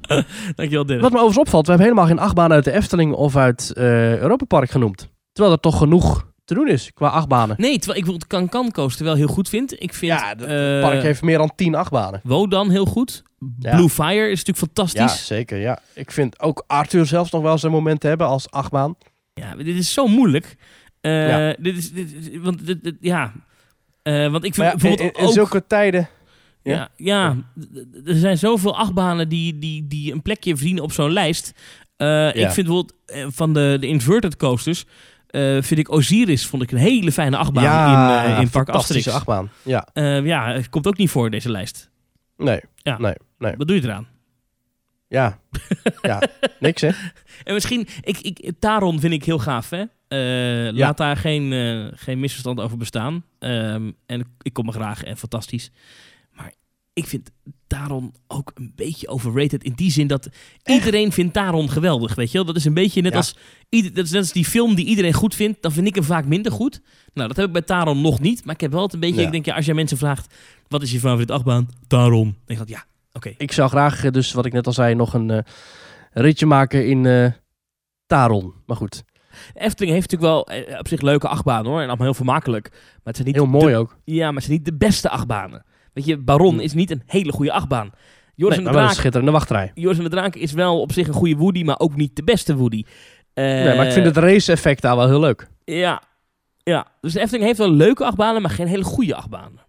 (laughs) dankjewel Dennis. Wat me overigens opvalt, we hebben helemaal geen achtbaan uit de Efteling of uit eh Europa Park genoemd. Terwijl er toch genoeg te doen is qua achtbanen. Nee, terwijl ik bijvoorbeeld Can Coaster wel heel goed vind. Ik vind Ja, het eh, park heeft meer dan 10 achtbanen. Wodan heel goed. Ja. Blue Fire is natuurlijk Ja, fantastisch. zeker. Ja. Ik vind ook Arthur zelfs nog wel zijn momenten hebben als achtbaan. Ja, dit is zo moeilijk. Eh, Ja. dit is, dit, want dit, dit- ja. Eh, want ik vind ja, in, bijvoorbeeld in ook... zulke tijden... Ja? Ja, ja, er zijn zoveel achtbanen die, die, die een plekje verdienen op zo'n lijst. Ik vind bijvoorbeeld van de, de inverted coasters, eh, vind ik Osiris vond ik een hele fijne achtbaan ja, in, eh, in Park fantastische Asterix. achtbaan. Ja, Eh, ja, het komt ook niet voor in deze lijst. nee. Ja. Nee, nee. Wat doe je eraan? Ja. (laughs) ja, niks hè. En misschien, ik, ik, Taron vind ik heel gaaf, hè? Laat daar geen, geen misverstand over bestaan. Ehm, en ik kom er graag en fantastisch. Ik vind Taron ook een beetje overrated. In die zin dat iedereen vindt Taron geweldig, weet je wel? Dat is een beetje net Ja. als... Dat is net als die film die iedereen goed vindt. Dan vind ik hem vaak minder goed. Nou, dat heb ik bij Taron nog niet. Maar ik heb wel het een beetje... Ja. Ik denk, ja, als jij mensen vraagt... Wat is je favoriete achtbaan? Taron. Dan denk ik, ja, oké. Ik zou graag, eh, dus wat ik net al zei, nog een eh, ritje maken in eh, Taron. Maar goed, Efteling heeft natuurlijk wel op zich leuke achtbanen hoor. En allemaal heel vermakelijk. Maar het zijn niet heel de mooi ook. Ja, maar het zijn niet de beste achtbanen. Weet je, Baron Hm. is niet een hele goede achtbaan. Joris, Nee, en de wel een Draak, schitterende wachtrij. Joris en de Draak is wel op zich een goede Woody, maar ook niet de beste Woody. Eh, nee, maar ik vind het race-effect daar wel heel leuk. Ja, ja. Dus de Efteling heeft wel leuke achtbanen, maar geen hele goede achtbanen.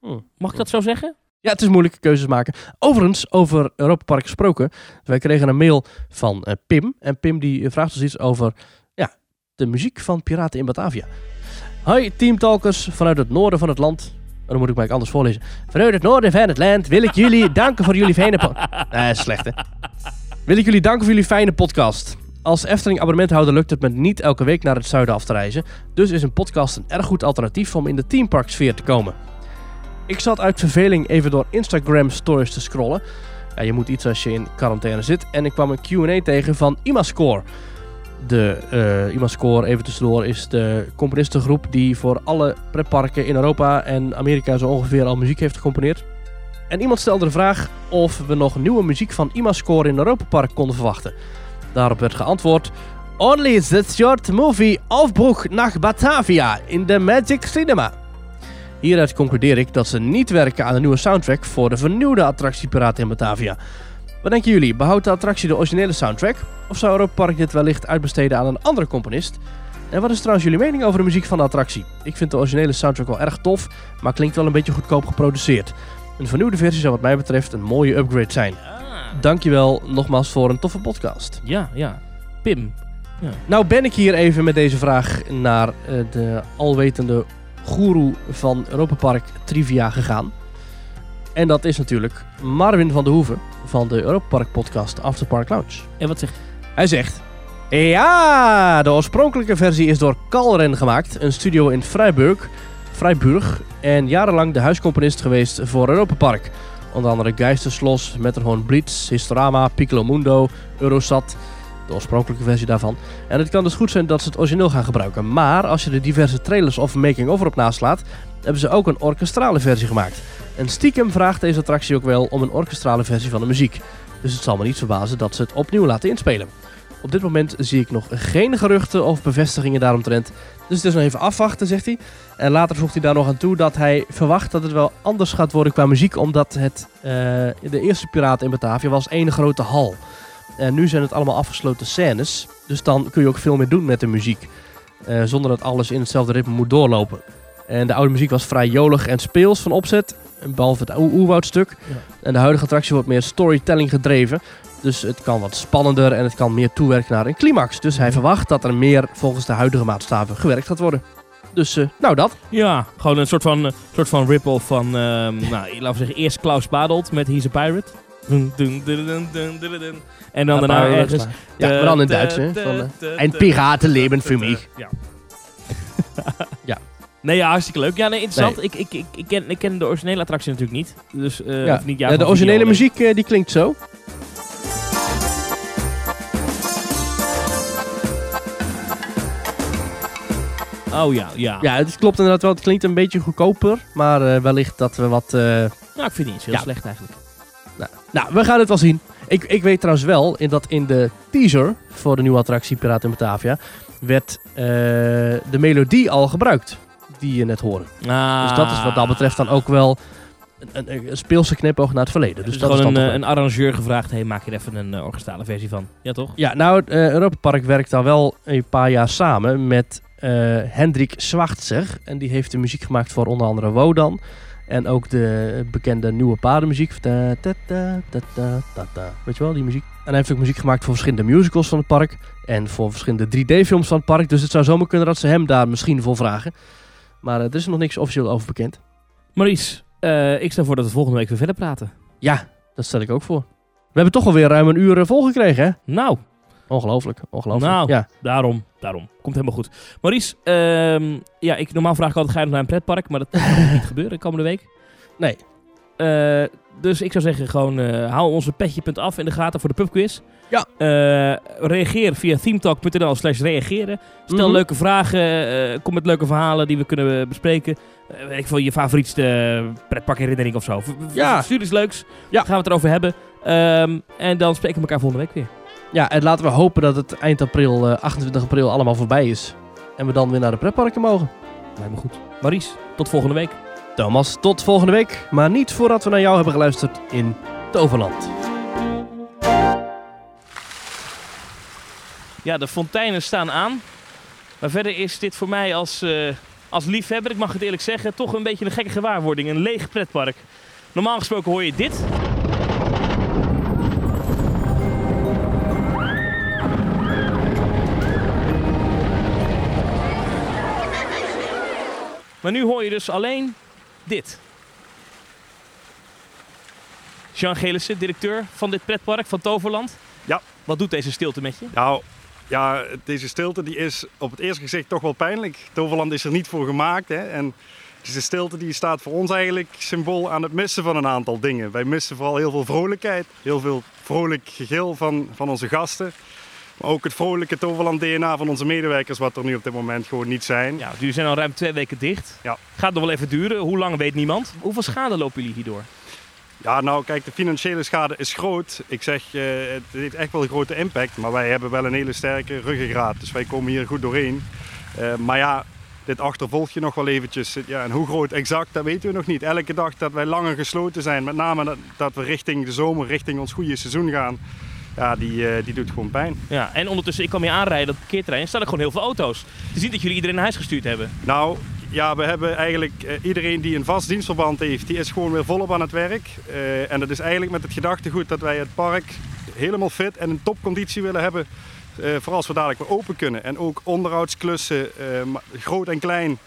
Hm. Mag ik dat zo zeggen? Ja, het is moeilijke keuzes maken. Overigens, over Europa Park gesproken. Wij kregen een mail van eh, Pim. En Pim die eh, vraagt ons iets over ja, de muziek van Piraten in Batavia. Hoi teamtalkers vanuit het noorden van het land. Oh, dan moet ik maar anders voorlezen. Vanuit het noorden van het land wil ik jullie (laughs) danken voor jullie fijne podcast. Nee, slecht hè. Wil ik jullie danken voor jullie fijne podcast. Als Efteling abonnementhouder lukt het me niet elke week naar het zuiden af te reizen. Dus is een podcast een erg goed alternatief om in de teampark sfeer te komen. Ik zat uit verveling even door Instagram stories te scrollen. Ja, je moet iets als je in quarantaine zit. En ik kwam een Q&A tegen van Imascore. De eh Imascore, even tussendoor, is de componistengroep die voor alle pretparken in Europa en Amerika zo ongeveer al muziek heeft gecomponeerd. En iemand stelde de vraag of we nog nieuwe muziek van Imascore in Europa Park konden verwachten. Daarop werd geantwoord... Only the short movie Aufbruch nach Batavia in the Magic Cinema. Hieruit concludeer ik dat ze niet werken aan een nieuwe soundtrack voor de vernieuwde attractie Piraten in Batavia. Wat denken jullie? Behoudt de attractie de originele soundtrack? Of zou Europa Park dit wellicht uitbesteden aan een andere componist? En wat is trouwens jullie mening over de muziek van de attractie? Ik vind de originele soundtrack wel erg tof, maar klinkt wel een beetje goedkoop geproduceerd. Een vernieuwde versie zou wat mij betreft een mooie upgrade zijn. Dankjewel nogmaals voor een toffe podcast. Ja, ja. Pim. Nou ben ik hier even met deze vraag naar eh, de alwetende goeroe van Europa Park Trivia gegaan. En dat is natuurlijk Marvin van de Hoeven van de Europa Park podcast After Park Lounge. En wat zegt... Hij zegt... Ja, de oorspronkelijke versie is door Kalren gemaakt, een studio in Freiburg, Freiburg en jarenlang de huiscomponist geweest voor Europa Park. Onder andere Geisterslos, Matterhorn Blitz, Historama, Piccolo Mundo, Eurosat, de oorspronkelijke versie daarvan. En het kan dus goed zijn dat ze het origineel gaan gebruiken. Maar als je de diverse trailers of making-of erop naslaat, hebben ze ook een orkestrale versie gemaakt. En stiekem vraagt deze attractie ook wel om een orkestrale versie van de muziek. Dus het zal me niet verbazen dat ze het opnieuw laten inspelen. Op dit moment zie ik nog geen geruchten of bevestigingen daaromtrent. Dus het is nog even afwachten, zegt hij. En later voegt hij daar nog aan toe dat hij verwacht dat het wel anders gaat worden qua muziek. Omdat het, eh, de eerste Piraten in Batavia was één grote hal. En nu zijn het allemaal afgesloten scènes. Dus dan kun je ook veel meer doen met de muziek. eh, zonder dat alles in hetzelfde ritme moet doorlopen. En de oude muziek was vrij jolig en speels van opzet. Behalve het oer- oerwoudstuk. Ja. En de huidige attractie wordt meer storytelling gedreven. Dus het kan wat spannender en het kan meer toewerken naar een climax. Dus hij verwacht dat er meer volgens de huidige maatstaven gewerkt gaat worden. Dus eh, nou dat. Ja, gewoon een soort van, eh, soort van ripple van... ehm, (laughs) nou, laten we zeggen, eerst Klaus Badelt met He's a Pirate. Dun, dun, dun. En dan Ja, daarna ergens... Ja, maar dan in Duits, hè. Van, eh, Ein Piratenleben für mich. Ja. (laughs) (laughs) Ja. Nee, ja, hartstikke leuk. Ja, nee, interessant. Ik, ik, ik, ik, ken, ik ken de originele attractie natuurlijk niet. Dus, Ja. of niet, ja, Ja, de originele video muziek eh, die klinkt zo. Oh ja, ja. Ja, het klopt inderdaad wel. Het klinkt een beetje goedkoper. Maar eh, wellicht dat we wat... Nou, ik vind het niet heel Ja. slecht eigenlijk. Nou, we gaan het wel zien. Ik, ik weet trouwens wel in dat in de teaser voor de nieuwe attractie Piraten in Batavia werd de melodie al gebruikt die je net hoorde. Ah. Dus dat is wat dat betreft dan ook wel een, een, een speelse knipoog naar het verleden. Dus Dus dat is gewoon dan een, eh, een arrangeur gevraagd. Hey, maak je er even een uh, orchestrale versie van. Ja, toch? Ja, nou, het eh, Europa Park werkt al wel een paar jaar samen met Hendrik Zwartzer. En die heeft de muziek gemaakt voor onder andere Wodan. En ook de bekende nieuwe paardenmuziek. Ta, ta, ta. Weet je wel, die muziek. En hij heeft ook muziek gemaakt voor verschillende musicals van het park. En voor verschillende 3D-films van het park. Dus het zou zomaar kunnen dat ze hem daar misschien voor vragen. Maar eh, er is nog niks officieel over bekend. Maurice, eh, ik stel voor dat we volgende week weer verder praten. Ja, dat stel ik ook voor. We hebben toch alweer ruim een uur eh, volgekregen, hè? Nou, Ongelooflijk, ongelooflijk. Nou. Ja. daarom, daarom. Komt helemaal goed. Maurice, ehm, ja, ik, normaal vraag ik altijd, ga je nog naar een pretpark? Maar dat gaat niet (laughs) gebeuren komende week. Nee. Eh, dus ik zou zeggen, gewoon eh hou onze petje.af in de gaten voor de pubquiz. Ja. Eh, reageer via themetalk.nl slash reageren. Stel Mhm. leuke vragen, eh, kom met leuke verhalen die we kunnen bespreken. Weet ik veel, je favorietste pretparkherinnering of zo. V- Ja. Stuur iets leuks, Ja. gaan we het erover hebben. Ehm, en dan spreken we elkaar volgende week weer. Ja, en laten we hopen dat het eind april, eh, 28 april, allemaal voorbij is. En we dan weer naar de pretparken mogen. Lijkt me goed. Maurice, tot volgende week. Thomas, tot volgende week. Maar niet voordat we naar jou hebben geluisterd in Toverland. Ja, de fonteinen staan aan. Maar verder is dit voor mij als, eh, als liefhebber, ik mag het eerlijk zeggen, toch een beetje een gekke gewaarwording. Een leeg pretpark. Normaal gesproken hoor je dit. Maar nu hoor je dus alleen dit. Jean Gelissen, directeur van dit pretpark van Toverland. Ja. Wat doet deze stilte met je? Nou, ja, deze stilte die is op het eerste gezicht toch wel pijnlijk. Toverland is er niet voor gemaakt. Hè? En deze stilte die staat voor ons eigenlijk symbool aan het missen van een aantal dingen. Wij missen vooral heel veel vrolijkheid, heel veel vrolijk gegil van, van onze gasten. Maar ook het vrolijke Toverland DNA van onze medewerkers, wat er nu op dit moment gewoon niet zijn. Ja, jullie zijn al ruim twee weken dicht. Ja. Gaat nog wel even duren. Hoe lang weet niemand. Hoeveel schade lopen jullie hierdoor? Ja, nou kijk, de financiële schade is groot. Ik zeg, eh, het heeft echt wel een grote impact. Maar wij hebben wel een hele sterke ruggengraat. Dus wij komen hier goed doorheen. Eh, maar ja, dit achtervolg je nog wel eventjes. Ja, en hoe groot exact, dat weten we nog niet. Elke dag dat wij langer gesloten zijn, met name dat, dat we richting de zomer, richting ons goede seizoen gaan. Ja, die, eh, die doet gewoon pijn. Ja, en ondertussen, ik kwam hier aanrijden op het parkeerterrein. Er staan er gewoon heel veel auto's. Je ziet dat jullie iedereen naar huis gestuurd hebben. Nou, ja, we hebben eigenlijk eh, iedereen die een vast dienstverband heeft, die is gewoon weer volop aan het werk. Eh, en dat is eigenlijk met het gedachtegoed dat wij het park helemaal fit en in topconditie willen hebben. eh, voor als we dadelijk weer open kunnen. En ook onderhoudsklussen, groot en klein,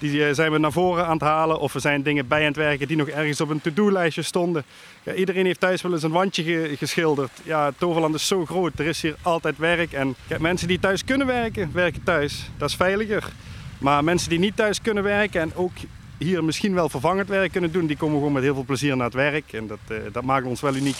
die eh, zijn we naar voren aan het halen. Of er zijn dingen bij aan het werken die nog ergens op een to-do-lijstje stonden. Ja, iedereen heeft thuis wel eens een wandje ge- geschilderd. Ja, Toverland is zo groot, er is hier altijd werk. En mensen die thuis kunnen werken, werken thuis. Dat is veiliger. Maar mensen die niet thuis kunnen werken en ook hier misschien wel vervangend werk kunnen doen, die komen gewoon met heel veel plezier naar het werk. En dat, eh, dat maakt ons wel uniek.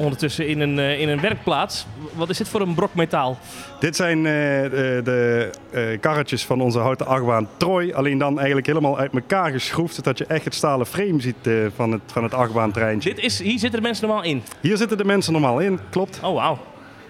Ondertussen in een, eh, in een werkplaats. Wat is dit voor een brok metaal? Dit zijn eh, de, de eh, karretjes van onze houten achtbaan Troy. Alleen dan eigenlijk helemaal uit elkaar geschroefd, zodat je echt het stalen frame ziet van het, van het achtbaantreintje. Dit is, hier zitten de mensen normaal in. Hier zitten de mensen normaal in, klopt. Oh, wauw.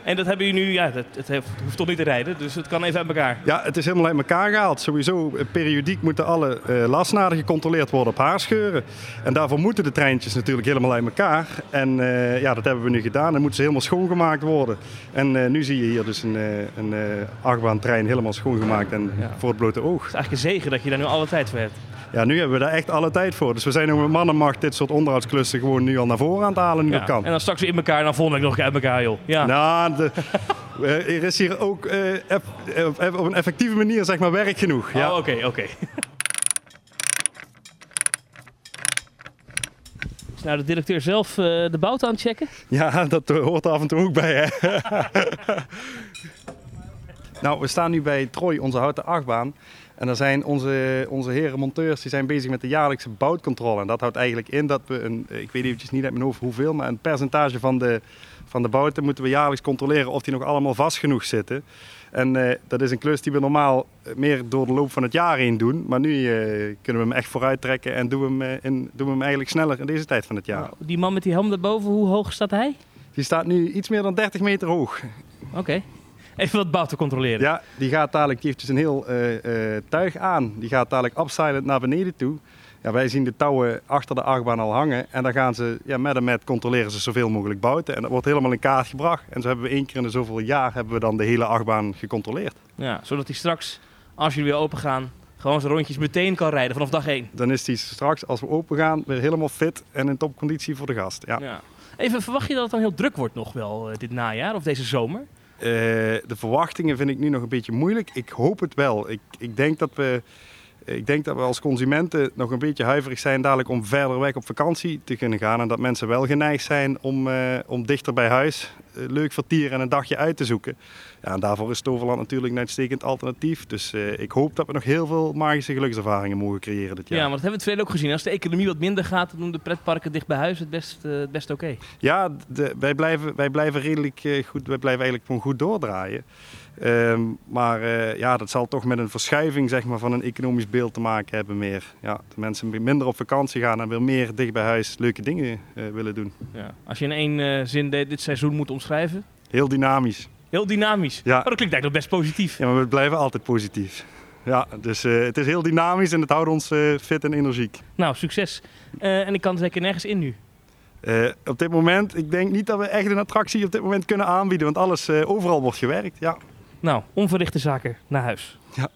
En dat hebben jullie nu, ja, het heeft- hoeft toch niet te rijden, dus het kan even uit elkaar. Ja, het is helemaal uit elkaar gehaald. Sowieso, eh, periodiek moeten alle eh lasnaden gecontroleerd worden op haarscheuren. En daarvoor moeten de treintjes natuurlijk helemaal uit elkaar. En eh, ja, dat hebben we nu gedaan. Dan moeten ze helemaal schoongemaakt worden. En nu zie je hier dus een, een achtbaantrein helemaal schoongemaakt en Ja. voor het blote oog. Het is eigenlijk een zegen dat je daar nu alle tijd voor hebt. Ja, nu hebben we daar echt alle tijd voor. Dus we zijn ook met mannenmacht dit soort onderhoudsklussen gewoon nu al naar voren aan het halen nu Ja. dat kan. En dan straks weer in elkaar en dan volgende week nog een keer uit elkaar, joh. Ja. Nou, de, (laughs) eh, er is hier ook eh, eff- eh, op een effectieve manier zeg maar werk genoeg. Ja. Oh, oké, oké. (laughs) Is nou de directeur zelf uh, de bout aan het checken? Ja, dat hoort af en toe ook bij, hè. (laughs) nou, we staan nu bij Troy, onze houten achtbaan. En dan zijn onze, onze heren monteurs die zijn bezig met de jaarlijkse boutcontrole. En dat houdt eigenlijk in dat we een, ik weet eventjes niet uit mijn hoofd hoeveel, maar een percentage van de, van de bouten moeten we jaarlijks controleren of die nog allemaal vast genoeg zitten. En uh, dat is een klus die we normaal meer door de loop van het jaar heen doen. Maar nu uh, kunnen we hem echt vooruit trekken en doen we hem, uh, in, doen we hem eigenlijk sneller in deze tijd van het jaar. Nou, die man met die helm daarboven, hoe hoog staat hij? Die staat nu iets meer dan 30 meter hoog. Oké. Okay. Even wat bouten controleren. Ja, die gaat dadelijk, die heeft dus een heel tuig aan. Die gaat dadelijk upsilent naar beneden toe. Ja, wij zien de touwen achter de achtbaan al hangen. En dan gaan ze ja, met en met controleren ze zoveel mogelijk bouten. En dat wordt helemaal in kaart gebracht. En zo hebben we één keer in de zoveel jaar hebben we dan de hele achtbaan gecontroleerd. Ja, zodat hij straks, als jullie weer open gaan, gewoon zijn rondjes meteen kan rijden vanaf dag 1. Dan is hij straks, als we open gaan, weer helemaal fit en in topconditie voor de gast. Ja. ja. Even, verwacht je dat het dan heel druk wordt nog wel dit najaar of deze zomer? Uh, de verwachtingen vind ik nu nog een beetje moeilijk. Ik hoop het wel. Ik, ik denk dat we ik denk dat we als consumenten nog een beetje huiverig zijn dadelijk om verder weg op vakantie te kunnen gaan. En dat mensen wel geneigd zijn om, uh, om dichter bij huis uh, leuk vertier en een dagje uit te zoeken. Ja, en daarvoor is Toverland natuurlijk een uitstekend alternatief. Dus uh, ik hoop dat we nog heel veel magische gelukservaringen mogen creëren dit jaar. Ja, maar dat hebben we het verleden ook gezien. Als de economie wat minder gaat, dan doen de pretparken dicht bij huis het best, het best oké. Okay. Ja, de, wij, blijven, wij blijven redelijk goed, wij blijven eigenlijk gewoon goed doordraaien. Um, maar uh, ja, dat zal toch met een verschuiving zeg maar, van een economisch beeld te maken hebben meer. Ja, de mensen minder op vakantie gaan en weer meer dicht bij huis leuke dingen uh, willen doen. Ja. Als je in één uh, zin dit seizoen moet omschrijven? Heel dynamisch. Heel dynamisch? Ja. Oh, dat klinkt eigenlijk best positief. Ja, maar we blijven altijd positief. Ja, dus het is heel dynamisch en het houdt ons fit en energiek. Nou, succes. en ik kan zeker nergens in nu. Uh, op dit moment, ik denk niet dat we echt een attractie op dit moment kunnen aanbieden, want alles uh, overal wordt gewerkt. Ja. Nou, onverrichte zaken naar huis. Ja.